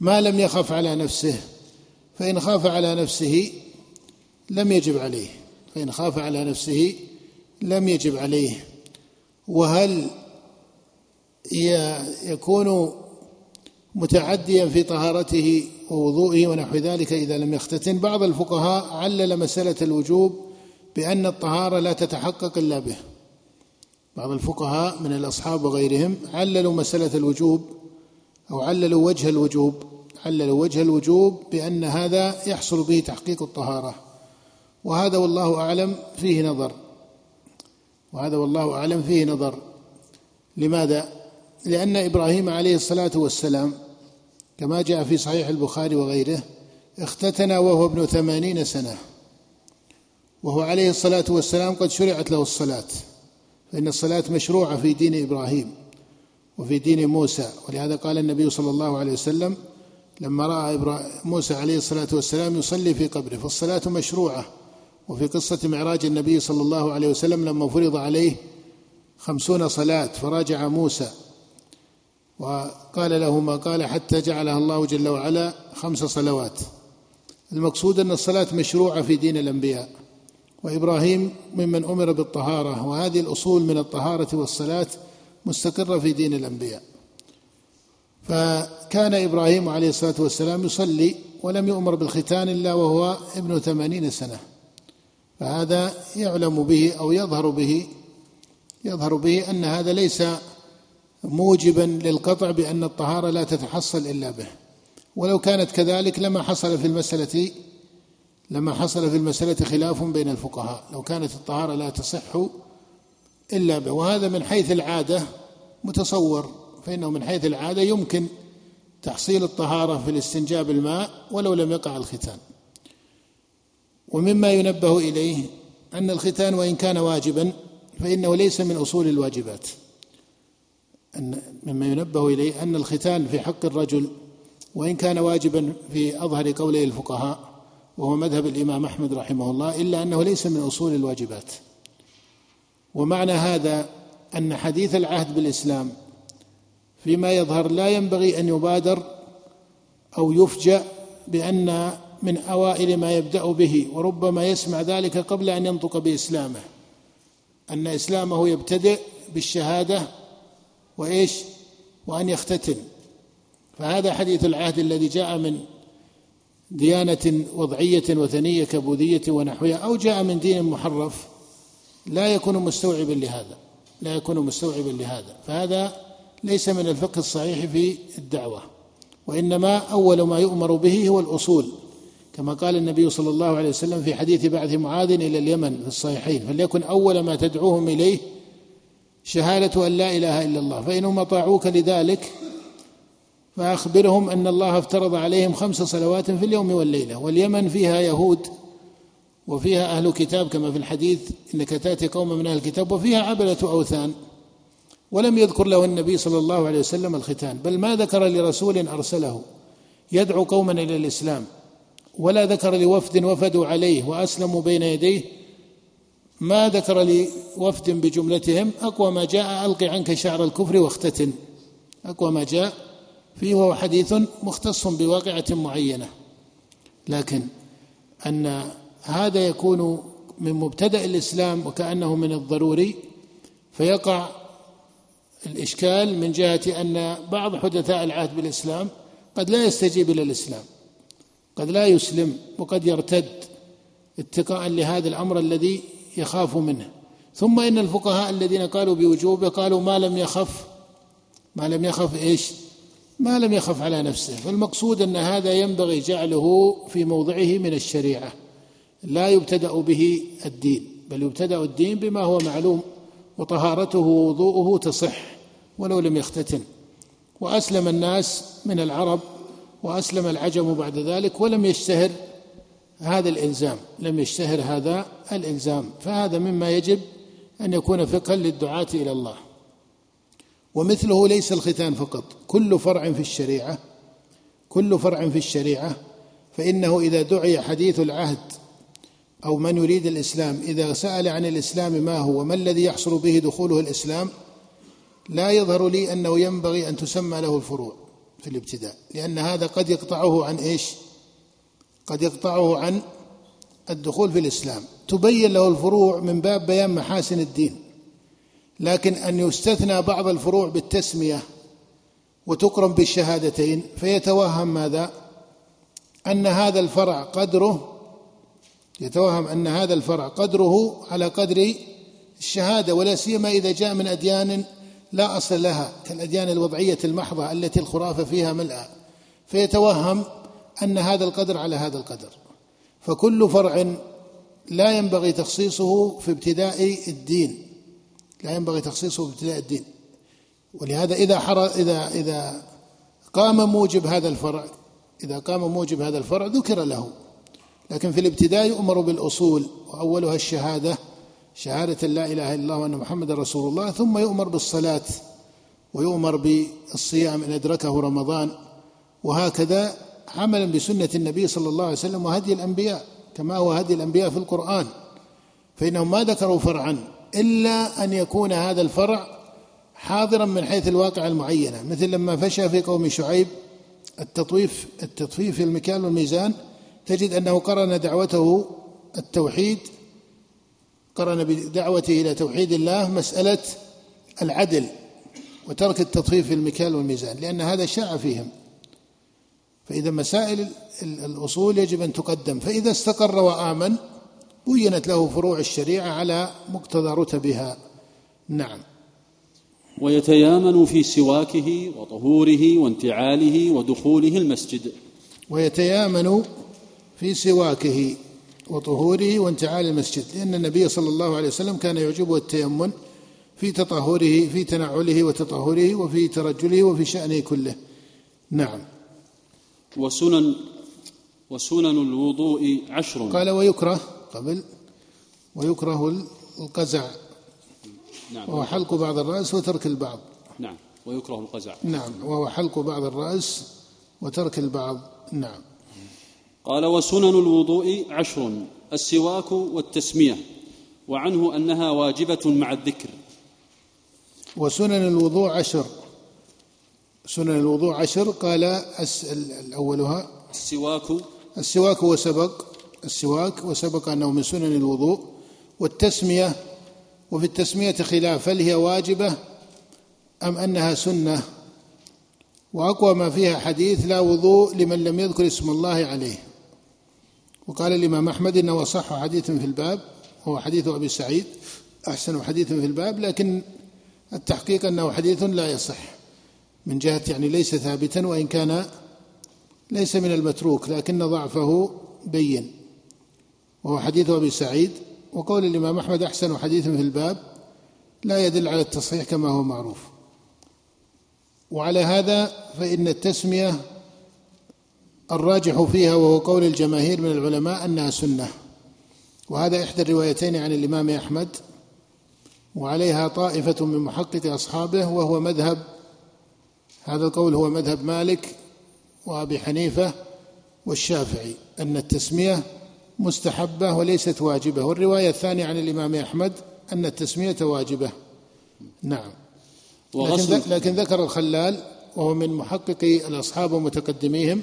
ما لم يخف على نفسه فإن خاف على نفسه لم يجب عليه. فإن خاف على نفسه لم يجب عليه. وهل يكون متعديا في طهارته ووضوئه ونحو ذلك إذا لم يختتن. بعض الفقهاء علل مسألة الوجوب بأن الطهارة لا تتحقق إلا به. بعض الفقهاء من الأصحاب وغيرهم عللوا مسألة الوجوب أو عللوا وجه الوجوب. عللوا وجه الوجوب بأن هذا يحصل به تحقيق الطهارة. وهذا والله أعلم فيه نظر. وهذا والله أعلم فيه نظر. لماذا؟ لأن إبراهيم عليه الصلاة والسلام كما جاء في صحيح البخاري وغيره اختتن وهو ابن ثمانين سنة. وهو عليه الصلاة والسلام قد شرعت له الصلاة فإن الصلاة مشروعة في دين إبراهيم وفي دين موسى. ولهذا قال النبي صلى الله عليه وسلم لما رأى موسى عليه الصلاة والسلام يصلي في قبره فالصلاة مشروعة. وفي قصة معراج النبي صلى الله عليه وسلم لما فرض عليه خمسون صلاة فراجع موسى. وقال له ما قال حتى جعلها الله جل وعلا خمس صلوات. المقصود أن الصلاة مشروعة في دين الأنبياء. وإبراهيم ممن أمر بالطهارة وهذه الأصول من الطهارة والصلاة مستقرة في دين الأنبياء. فكان إبراهيم عليه الصلاة والسلام يصلي ولم يؤمر بالختان إلا وهو ابن ثمانين سنة. فهذا يعلم به أو يظهر به يظهر به أن هذا ليس موجبا للقطع بأن الطهارة لا تتحصل إلا به. ولو كانت كذلك لما حصل في المسألة لما حصل في المسألة خلاف بين الفقهاء. لو كانت الطهارة لا تصح إلا به. وهذا من حيث العادة متصور فإنه من حيث العادة يمكن تحصيل الطهارة في الاستنجاء بالماء ولو لم يقع الختان. ومما ينبه إليه أن الختان وإن كان واجبا فإنه ليس من أصول الواجبات. أن مما ينبه إليه أن الختان في حق الرجل وإن كان واجبا في أظهر قولي الفقهاء وهو مذهب الإمام أحمد رحمه الله إلا أنه ليس من أصول الواجبات. ومعنى هذا أن حديث العهد بالإسلام فيما يظهر لا ينبغي أن يبادر أو يفجأ بأن من أوائل ما يبدأ به وربما يسمع ذلك قبل أن ينطق بإسلامه أن إسلامه يبتدئ بالشهادة وإيش؟ وأن يختتن فهذا حديث العهد الذي جاء من ديانة وضعية وثنية كبوذية ونحوها أو جاء من دين محرف لا يكون مستوعبا لهذا. لا يكون مستوعبا لهذا. فهذا ليس من الفقه الصحيح في الدعوة. وإنما أول ما يؤمر به هو الأصول. كما قال النبي صلى الله عليه وسلم في حديث بعث معاذ إلى اليمن في الصحيحين فليكن أول ما تدعوهم إليه شهادة أن لا إله إلا الله فإنهم أطاعوك لذلك فأخبرهم أن الله افترض عليهم خمس صلوات في اليوم والليلة واليمن فيها يهود وفيها أهل كتاب كما في الحديث إنك تأتي قوما من أهل الكتاب وفيها عبدة أوثان ولم يذكر له النبي صلى الله عليه وسلم الختان بل ما ذكر لرسول أرسله يدعو قوما إلى الإسلام ولا ذكر لوفد وفدوا عليه وأسلموا بين يديه ما ذكر لوفد بجملتهم أقوى ما جاء ألق عنك شعر الكفر واختتن. أقوى ما جاء فيه وهو حديث مختص بواقعة معينة. لكن أن هذا يكون من مبتدأ الإسلام وكأنه من الضروري فيقع الإشكال من جهة أن بعض حدثاء العهد بالإسلام قد لا يستجيب إلى الإسلام قد لا يسلم وقد يرتد اتقاء لهذا الأمر الذي يخاف منه. ثم إن الفقهاء الذين قالوا بوجوبه قالوا ما لم يخف ما لم يخف إيش؟ ما لم يخف على نفسه. فالمقصود أن هذا ينبغي جعله في موضعه من الشريعة. لا يبتدأ به الدين بل يبتدأ الدين بما هو معلوم وطهارته ووضوءه تصح ولو لم يختتن. وأسلم الناس من العرب وأسلم العجم بعد ذلك ولم يشتهر هذا الإلزام لم يشتهر هذا الإلزام. فهذا مما يجب أن يكون فقها للدعاة إلى الله. ومثله ليس الختان فقط. كل فرع في الشريعة كل فرع في الشريعة فإنه إذا دعي حديث العهد أو من يريد الإسلام إذا سأل عن الإسلام ما هو وما الذي يحصل به دخوله الإسلام لا يظهر لي أنه ينبغي أن تسمى له الفروع في الابتداء لأن هذا قد يقطعه عن إيش؟ قد يقطعه عن الدخول في الإسلام. تبين له الفروع من باب بيان محاسن الدين لكن أن يستثنى بعض الفروع بالتسمية وتقرن بالشهادتين فيتوهم ماذا؟ أن هذا الفرع قدره يتوهم أن هذا الفرع قدره على قدر الشهادة ولا سيما إذا جاء من أديان لا أصل لها كالأديان الوضعية المحضة التي الخرافة فيها ملأى. فيتوهم أن هذا القدر على هذا القدر. فكل فرع لا ينبغي تخصيصه في ابتداء الدين. لا ينبغي تخصيصه في ابتداء الدين. ولهذا إذا حر إذا إذا قام موجب هذا الفرع إذا قام موجب هذا الفرع ذكر له. لكن في الابتداء يؤمر بالأصول وأولها الشهادة شهادة لا إله إلا الله وأن محمد رسول الله ثم يؤمر بالصلاة ويؤمر بالصيام إن أدركه رمضان وهكذا عملا بسنة النبي صلى الله عليه وسلم وهدي الأنبياء كما هو هدي الأنبياء في القرآن. فإنهم ما ذكروا فرعا إلا أن يكون هذا الفرع حاضرا من حيث الواقع المعينة. مثل لما فشى في قوم شعيب التطويف التطفيف في المكيال والميزان تجد أنه قرن دعوته التوحيد قرن بدعوته إلى توحيد الله مسألة العدل وترك التطفيف في المكيال والميزان لأن هذا شاع فيهم. فإذا مسائل الأصول يجب أن تقدم. فإذا استقر وآمن بينت له فروع الشريعة على مقتضى رتبها. نعم. ويتيامن في سواكه وطهوره وانتعاله ودخوله المسجد. ويتيامن في سواكه وطهوره وانتعال المسجد. لأن النبي صلى الله عليه وسلم كان يعجبه التيمن في تطهره في تنعله وتطهره وفي ترجله وفي شأنه كله. نعم. وسنن وسنن الوضوء عشر. قال ويكره قبل ويكره القزع. نعم. وهو حلق بعض الرأس وترك البعض. نعم. ويكره القزع. نعم. وهو حلق بعض الرأس وترك البعض. نعم. قال وسنن الوضوء عشر. السواك والتسمية. وعنه أنها واجبة مع الذكر. وسنن الوضوء عشر. سنن الوضوء عشر قال أولها السواك. السواك وسبق السواك وسبق أنه من سنن الوضوء والتسمية وفي التسمية خلاف هل هي واجبة أم أنها سنة؟ وأقوى ما فيها حديث لا وضوء لمن لم يذكر اسم الله عليه. وقال الإمام أحمد إنه صح حديث في الباب وهو حديث أبي سعيد أحسن حديث في الباب لكن التحقيق أنه حديث لا يصح. من جهة يعني ليس ثابتا وإن كان ليس من المتروك لكن ضعفه بين. وهو حديث أبي سعيد. وقول الإمام أحمد أحسن حديث في الباب لا يدل على التصحيح كما هو معروف. وعلى هذا فإن التسمية الراجح فيها وهو قول الجماهير من العلماء أنها سنة. وهذا إحدى الروايتين عن الإمام أحمد. وعليها طائفة من محقق أصحابه وهو مذهب هذا القول هو مذهب مالك وأبي حنيفة والشافعي أن التسمية مستحبة وليست واجبة والرواية الثانية عن الإمام أحمد أن التسمية واجبة. نعم. لكن, لكن ذكر الخلال وهو من محققي الأصحاب ومتقدميهم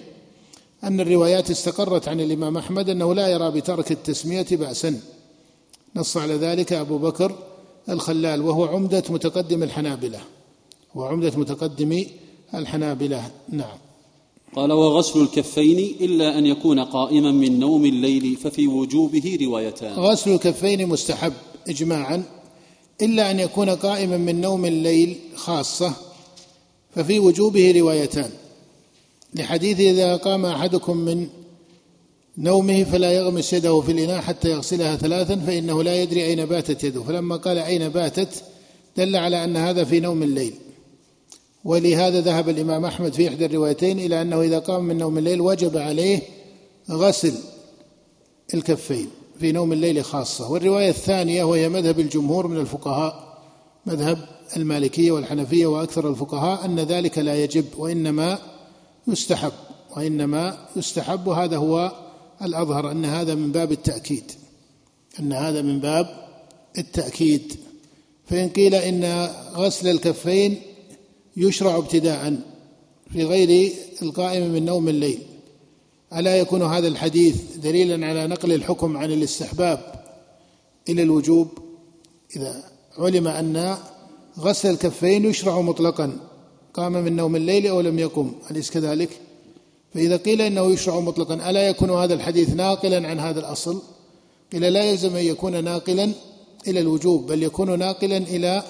أن الروايات استقرت عن الإمام أحمد أنه لا يرى بترك التسمية بأسا. نص على ذلك أبو بكر الخلال وهو عمدة متقدم الحنابلة وعمدة متقدم الحنابلة. نعم. قال وغسل الكفين إلا أن يكون قائما من نوم الليل ففي وجوبه روايتان. غسل الكفين مستحب إجماعا إلا أن يكون قائما من نوم الليل خاصة ففي وجوبه روايتان. لحديث إذا قام أحدكم من نومه فلا يغمس يده في الإناء حتى يغسلها ثلاثا فإنه لا يدري أين باتت يده. فلما قال أين باتت؟ دل على أن هذا في نوم الليل. ولهذا ذهب الإمام أحمد في إحدى الروايتين إلى أنه إذا قام من نوم الليل وجب عليه غسل الكفين في نوم الليل خاصة. والرواية الثانية وهي مذهب الجمهور من الفقهاء مذهب المالكية والحنفية وأكثر الفقهاء أن ذلك لا يجب وإنما يستحب وإنما يستحب. وهذا هو الأظهر أن هذا من باب التأكيد أن هذا من باب التأكيد. فإن قيل إن غسل الكفين يشرع ابتداء في غير القائم من نوم الليل. ألا يكون هذا الحديث دليلا على نقل الحكم عن الاستحباب إلى الوجوب؟ إذا علم أن غسل الكفين يشرع مطلقا قام من نوم الليل أو لم يقم أليس كذلك؟ فإذا قيل إنه يشرع مطلقا ألا يكون هذا الحديث ناقلا عن هذا الأصل؟ قيل لا يلزم أن يكون ناقلا إلى الوجوب بل يكون ناقلا إلى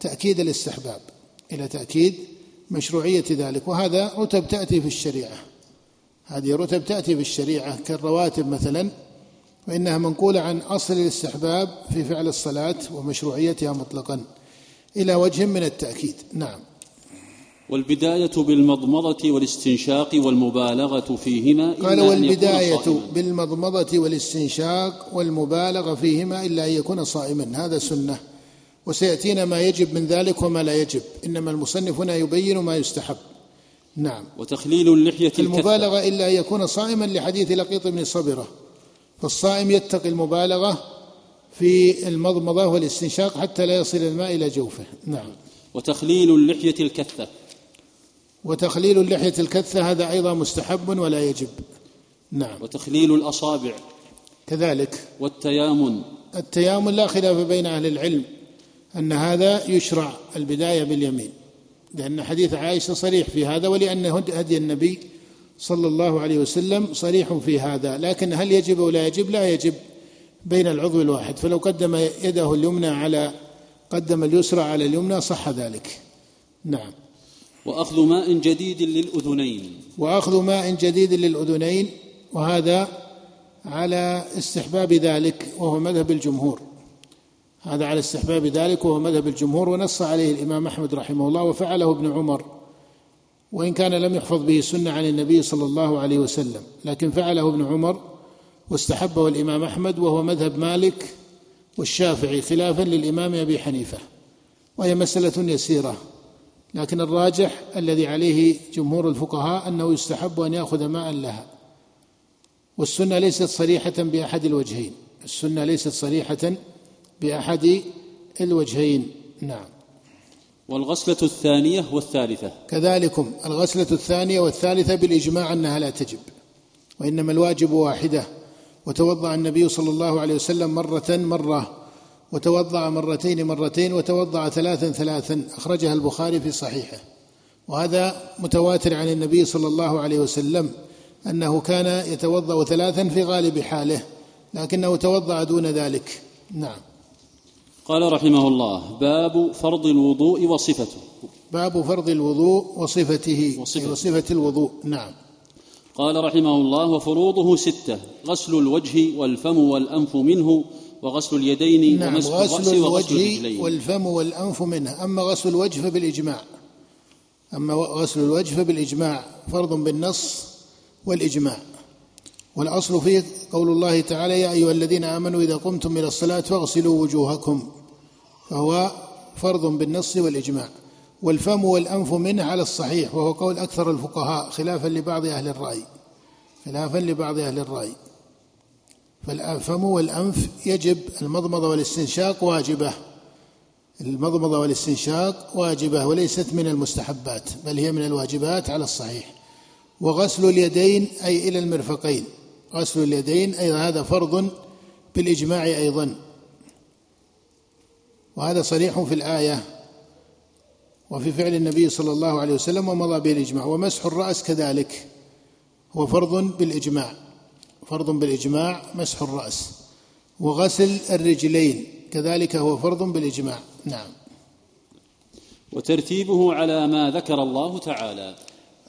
تأكيد الاستحباب. إلى تأكيد مشروعية ذلك وهذا رتب تأتي في الشريعة. هذه رتب تأتي في الشريعة كالرواتب مثلا فانها منقولة عن أصل الاستحباب في فعل الصلاة ومشروعيتها مطلقا. إلى وجه من التأكيد. نعم. والبداية بالمضمضة والاستنشاق والمبالغة فيهما إلا قال والبداية بالمضمضة والاستنشاق والمبالغة فيهما إلا أن يكون صائما. هذا سنة. وسيأتينا ما يجب من ذلك وما لا يجب. إنما المصنف هنا يبين ما يستحب. نعم. وتخليل اللحية المبالغة إلا أن يكون صائما لحديث لقيط بن صبرة. فالصائم يتقي المبالغة في المضمضة والاستنشاق حتى لا يصل الماء إلى جوفه. نعم. وتخليل اللحية الكثة وتخليل اللحية الكثة هذا أيضا مستحب ولا يجب. نعم. وتخليل الأصابع. كذلك. والتيامن. التيامن لا خلاف بين أهل العلم. أن هذا يشرع البداية باليمين لأن حديث عائشة صريح في هذا ولأن هدي النبي صلى الله عليه وسلم صريح في هذا. لكن هل يجب أو لا يجب؟ لا يجب بين العضو الواحد. فلو قدم يده اليمنى على قدم اليسرى على اليمنى صح ذلك. نعم. وأخذ ماء جديد للأذنين. وأخذ ماء جديد للأذنين وهذا على استحباب ذلك وهو مذهب الجمهور. هذا على استحباب ذلك وهو مذهب الجمهور ونص عليه الإمام أحمد رحمه الله وفعله ابن عمر وإن كان لم يحفظ به سنه عن النبي صلى الله عليه وسلم لكن فعله ابن عمر واستحبه الإمام أحمد وهو مذهب مالك والشافعي خلافا للإمام أبي حنيفة وهي مسألة يسيرة لكن الراجح الذي عليه جمهور الفقهاء أنه يستحب أن يأخذ ماء لها والسنة ليست صريحة بأحد الوجهين السنة ليست صريحة بأحد الوجهين. نعم. والغسلة الثانية والثالثة. كذلكم. الغسلة الثانية والثالثة بالإجماع أنها لا تجب وإنما الواجب واحدة. وتوضأ النبي صلى الله عليه وسلم مرة مرة وتوضأ مرتين مرتين وتوضأ ثلاثا ثلاثا. أخرجها البخاري في صحيحه. وهذا متواتر عن النبي صلى الله عليه وسلم أنه كان يتوضأ ثلاثا في غالب حاله لكنه توضأ دون ذلك. نعم. قال رحمه الله باب فرض الوضوء وصفته. باب فرض الوضوء وصفته وصفة, وصفة الوضوء نعم. قال رحمه الله وفروضه ستة غسل الوجه والفم والأنف منه وغسل اليدين نعم ومسح غسل الوجه والفم والأنف منه. أما غسل الوجه فبالإجماع. أما غسل الوجه فبالإجماع فرض بالنص والإجماع. والأصل فيه قول الله تعالى يا أيها الذين آمنوا إذا قمتم إلى الصلاة فاغسلوا وجوهكم. فهو فرض بالنص والإجماع والفم والأنف منه على الصحيح وهو قول أكثر الفقهاء خلافا لبعض أهل الرأي خلافا لبعض أهل الرأي. فالفم والأنف يجب المضمضة والاستنشاق واجبة المضمضة والاستنشاق واجبة وليست من المستحبات بل هي من الواجبات على الصحيح. وغسل اليدين أي إلى المرفقين غسل اليدين أي هذا فرض بالإجماع أيضا. وهذا صريح في الآية وفي فعل النبي صلى الله عليه وسلم ومضى به الإجماع. ومسح الرأس كذلك. هو فرض بالإجماع. فرض بالإجماع مسح الرأس. وغسل الرجلين كذلك هو فرض بالإجماع. نعم. وترتيبه على ما ذكر الله تعالى.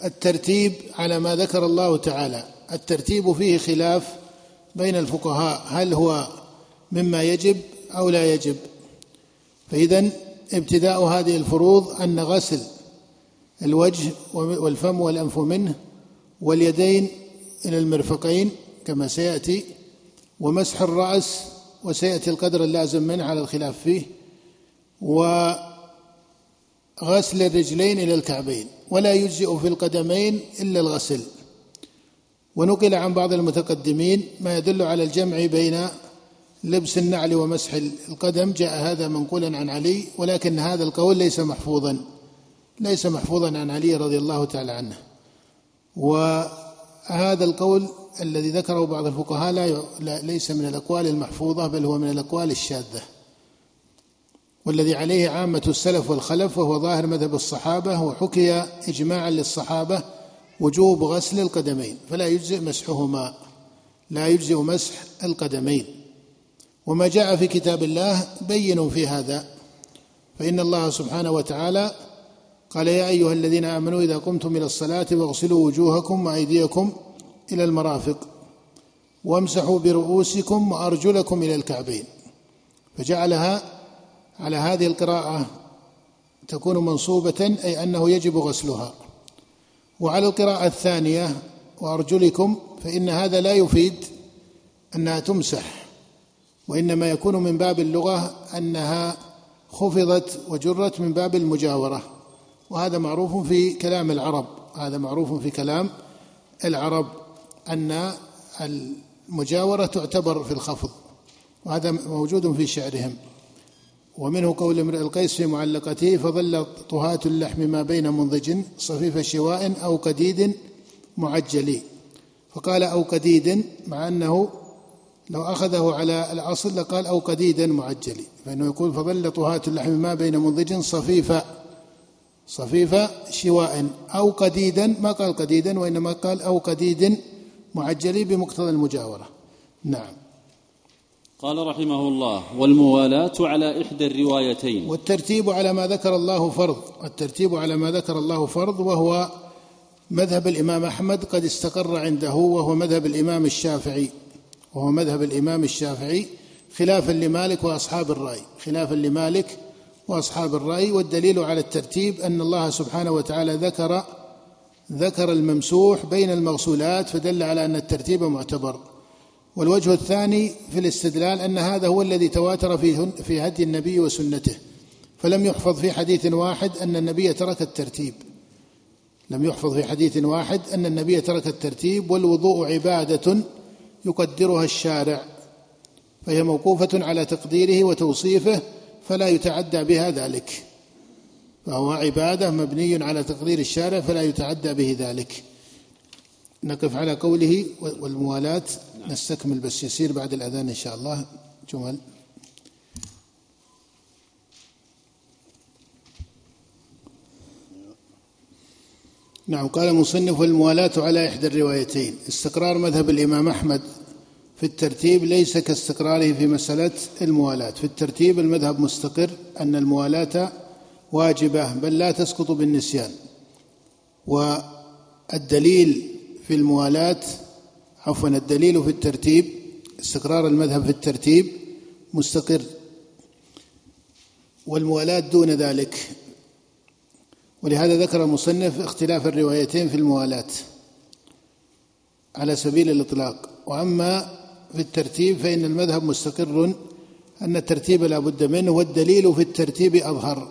الترتيب على ما ذكر الله تعالى. الترتيب فيه خلاف بين الفقهاء. هل هو مما يجب أو لا يجب؟ فإذا ابتداء هذه الفروض أن غسل الوجه والفم والأنف منه واليدين إلى المرفقين كما سيأتي ومسح الرأس وسيأتي القدر اللازم منه على الخلاف فيه وغسل الرجلين إلى الكعبين ولا يجزئ في القدمين إلا الغسل. ونقل عن بعض المتقدمين ما يدل على الجمع بين لبس النعل ومسح القدم جاء هذا منقولا عن علي ولكن هذا القول ليس محفوظا ليس محفوظا عن علي رضي الله تعالى عنه. وهذا القول الذي ذكره بعض الفقهاء لا ليس من الأقوال المحفوظة بل هو من الأقوال الشاذة. والذي عليه عامة السلف والخلف وهو ظاهر مذهب الصحابة وحكي اجماعا للصحابة وجوب غسل القدمين فلا يجزئ مسحهما لا يجزئ مسح القدمين. وما جاء في كتاب الله بين في هذا. فإن الله سبحانه وتعالى قال يا أيها الذين آمنوا إذا قمتم إلى الصلاة فاغسلوا وجوهكم وأيديكم إلى المرافق وامسحوا برؤوسكم وأرجلكم إلى الكعبين. فجعلها على هذه القراءة تكون منصوبة أي أنه يجب غسلها. وعلى القراءة الثانية وأرجلكم فإن هذا لا يفيد أنها تمسح. وإنما يكون من باب اللغة أنها خفضت وجرت من باب المجاورة. وهذا معروف في كلام العرب. هذا معروف في كلام العرب أن المجاورة تعتبر في الخفض. وهذا موجود في شعرهم. ومنه قول امرئ القيس في معلقته فظل طهاة اللحم ما بين منضج صفيف شواء أو قديد معجل. فقال أو قديد مع أنه لو أخذه على الأصل لقال أو قديدا معجل فإنه يقول فظل طهاة اللحم ما بين منضج صفيف صفيف شواء أو قديدا ما قال قديدا وإنما قال أو قديد معجل بمقتضى المجاورة. نعم. قال رحمه الله والموالاة على إحدى الروايتين. والترتيب على ما ذكر الله فرض الترتيب على ما ذكر الله فرض وهو مذهب الإمام أحمد قد استقر عنده وهو مذهب الإمام الشافعي. وهو مذهب الإمام الشافعي خلافا لمالك وأصحاب الرأي. خلافا لمالك وأصحاب الرأي والدليل على الترتيب أن الله سبحانه وتعالى ذكر ذكر الممسوح بين المغسولات فدل على أن الترتيب معتبر. والوجه الثاني في الاستدلال أن هذا هو الذي تواتر في في هدي النبي وسنته. فلم يحفظ في حديث واحد أن النبي ترك الترتيب. لم يحفظ في حديث واحد أن النبي ترك الترتيب والوضوء عبادة يقدرها الشارع فهي موقوفة على تقديره وتوصيفه فلا يتعدى بها ذلك. فهو عبادة مبني على تقدير الشارع فلا يتعدى به ذلك. نقف على قوله والموالاة نستكمل بس يسير بعد الأذان إن شاء الله. جمل. نعم قال المصنف الموالاة على إحدى الروايتين. استقرار مذهب الإمام أحمد في الترتيب ليس كاستقراره في مسألة الموالاة. في الترتيب المذهب مستقر أن الموالاة واجبة بل لا تسقط بالنسيان. والدليل في الموالاة عفوا الدليل في الترتيب استقرار المذهب في الترتيب مستقر. والموالاة دون ذلك. ولهذا ذكر المصنف اختلاف الروايتين في الموالاة على سبيل الإطلاق وأما في الترتيب فإن المذهب مستقر أن الترتيب لا بد منه والدليل في الترتيب أظهر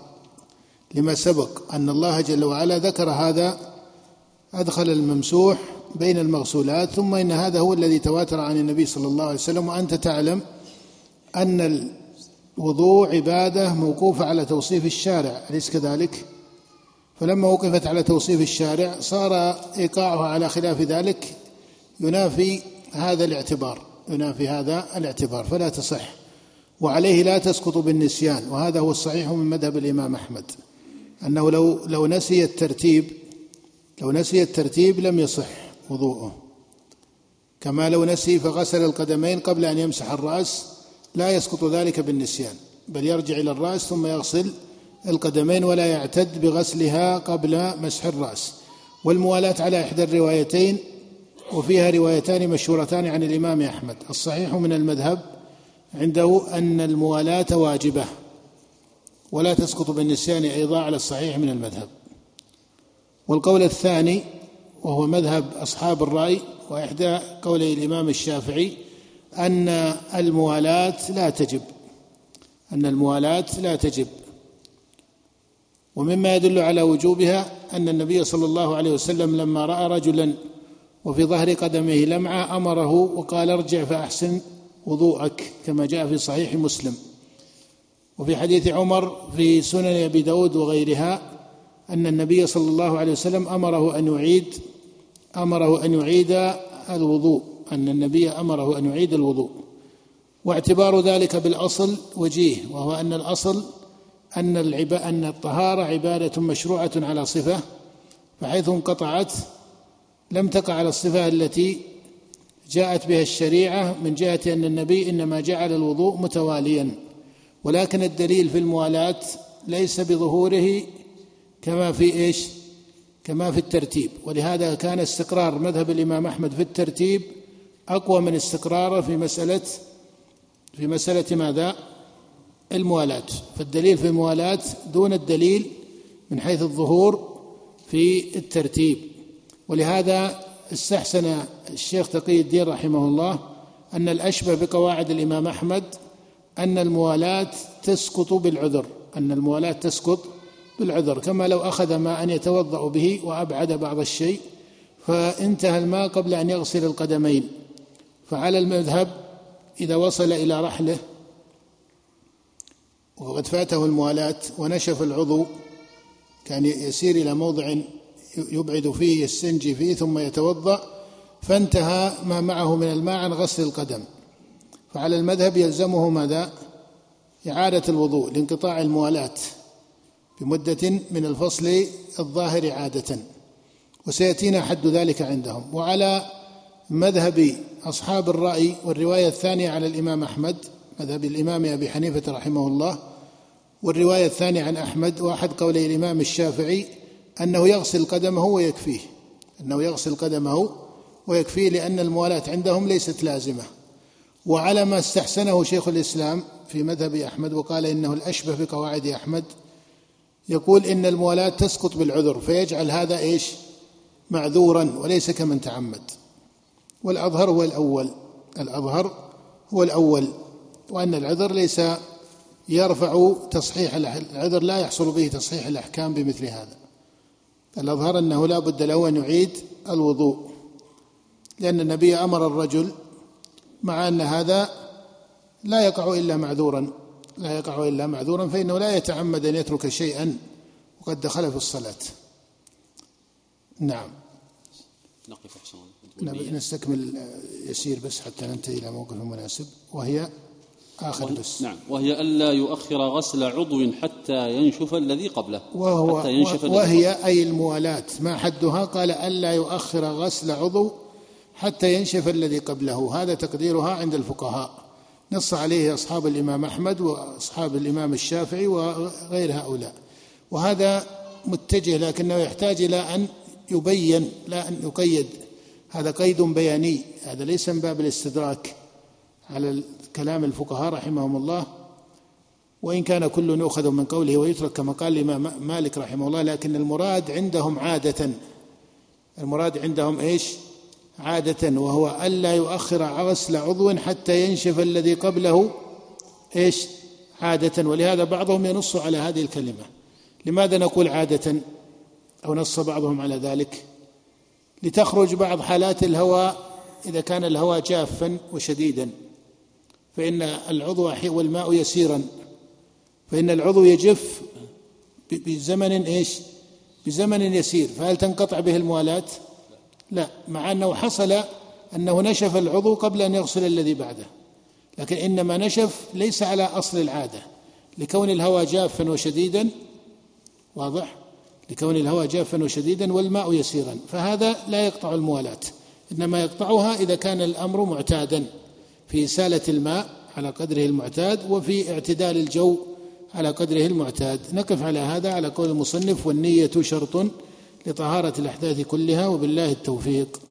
لما سبق أن الله جل وعلا ذكر هذا أدخل الممسوح بين المغسولات ثم إن هذا هو الذي تواتر عن النبي صلى الله عليه وسلم وأنت تعلم أن الوضوء عبادة موقوفة على توصيف الشارع أليس كذلك؟ فلما وقفت على توصيف الشارع صار إيقاعها على خلاف ذلك ينافي هذا الاعتبار ينافي هذا الاعتبار فلا تصح. وعليه لا تسقط بالنسيان وهذا هو الصحيح من مذهب الإمام أحمد. أنه لو لو نسي الترتيب لو نسي الترتيب لم يصح وضوءه. كما لو نسي فغسل القدمين قبل أن يمسح الرأس لا يسقط ذلك بالنسيان بل يرجع إلى الرأس ثم يغسل القدمين ولا يعتد بغسلها قبل مسح الرأس. والموالاة على إحدى الروايتين وفيها روايتان مشهورتان عن الإمام أحمد. الصحيح من المذهب عنده أن الموالاة واجبة ولا تسقط بالنسيان أيضا على الصحيح من المذهب. والقول الثاني وهو مذهب أصحاب الرأي وإحدى قولي الإمام الشافعي أن الموالاة لا تجب. أن الموالاة لا تجب. ومما يدل على وجوبها أن النبي صلى الله عليه وسلم لما رأى رجلا وفي ظهر قدمه لمعة أمره وقال ارجع فأحسن وضوءك كما جاء في صحيح مسلم. وفي حديث عمر في سنن أبي داود وغيرها أن النبي صلى الله عليه وسلم أمره أن يعيد أمره أن يعيد الوضوء أن النبي أمره أن يعيد الوضوء. واعتبار ذلك بالأصل وجيه وهو أن الأصل أن العبا أن الطهارة عبادة مشروعة على صفة فحيث انقطعت لم تقع على الصفة التي جاءت بها الشريعة من جهة أن النبي إنما جعل الوضوء متواليا ولكن الدليل في الموالاة ليس بظهوره كما في إيش؟ كما في الترتيب ولهذا كان استقرار مذهب الإمام أحمد في الترتيب أقوى من استقراره في مسألة في مسألة ماذا؟ الموالاة فالدليل في الموالاة دون الدليل من حيث الظهور في الترتيب. ولهذا استحسن الشيخ تقي الدين رحمه الله أن الأشبه بقواعد الإمام أحمد أن الموالاة تسقط بالعذر أن الموالاة تسقط بالعذر. كما لو أخذ ماء يتوضأ به وأبعد بعض الشيء فانتهى الماء قبل أن يغسل القدمين. فعلى المذهب إذا وصل إلى رحله وقد فاته الموالاة ونشف العضو. كان يسير إلى موضع يبعد فيه يستنجي فيه ثم يتوضأ فانتهى ما معه من الماء عن غسل القدم. فعلى المذهب يلزمه ماذا؟ إعادة الوضوء لانقطاع الموالاة بمدة من الفصل الظاهر عادة. وسيأتينا حد ذلك عندهم. وعلى مذهب أصحاب الرأي والرواية الثانية على الإمام أحمد مذهب الإمام أبي حنيفة رحمه الله والرواية الثانية عن أحمد وأحد قولي الإمام الشافعي أنه يغسل قدمه ويكفيه. أنه يغسل قدمه ويكفيه لأن الموالاة عندهم ليست لازمة. وعلى ما استحسنه شيخ الإسلام في مذهب أحمد وقال إنه الأشبه بقواعد أحمد يقول إن الموالاة تسقط بالعذر فيجعل هذا إيش؟ معذورا وليس كمن تعمد. والأظهر هو الأول. الأظهر هو الأول وأن العذر ليس يرفع تصحيح العذر لا يحصل به تصحيح الأحكام بمثل هذا. الأظهر أنه لا بد له أن يعيد الوضوء لأن النبي أمر الرجل مع أن هذا لا يقع إلا معذورا لا يقع إلا معذورا فإنه لا يتعمد أن يترك شيئا وقد دخل في الصلاة. نعم. نقف نستكمل يسير بس حتى ننتهي إلى موقف مناسب وهي آخر بس نعم. وهي ألا يؤخر غسل عضو حتى ينشف الذي قبله. وهو حتى ينشف وهي أي الموالاة. ما حدها؟ قال ألا يؤخر غسل عضو حتى ينشف الذي قبله. هذا تقديرها عند الفقهاء. نص عليه أصحاب الإمام أحمد وأصحاب الإمام الشافعي وغير هؤلاء. وهذا متجه لكنه يحتاج إلى أن يبين لا أن يقيد. هذا قيد بياني. هذا ليس من باب الاستدراك. على كلام الفقهاء رحمهم الله وإن كان كل يؤخذ من قوله ويترك كما قال الإمام مالك رحمه الله لكن المراد عندهم عادة. المراد عندهم إيش؟ عادة وهو ألا يؤخر غسل عضو حتى ينشف الذي قبله إيش؟ عادة. ولهذا بعضهم ينص على هذه الكلمة. لماذا نقول عادة؟ أو نص بعضهم على ذلك؟ لتخرج بعض حالات الهواء إذا كان الهواء جافا وشديدا. فإن العضو والماء يسيرا. فإن العضو يجف بزمن إيش؟ بزمن يسير. فهل تنقطع به الموالاة؟ لا. مع أنه حصل أنه نشف العضو قبل أن يغسل الذي بعده. لكن إنما نشف ليس على أصل العادة. لكون الهواء جافا وشديدا واضح؟ لكون الهواء جافا وشديدا والماء يسيرا. فهذا لا يقطع الموالاة إنما يقطعها إذا كان الأمر معتادا. في إسالة الماء على قدره المعتاد وفي اعتدال الجو على قدره المعتاد. نقف على هذا على قول المصنف والنية شرط لطهارة الأحداث كلها وبالله التوفيق.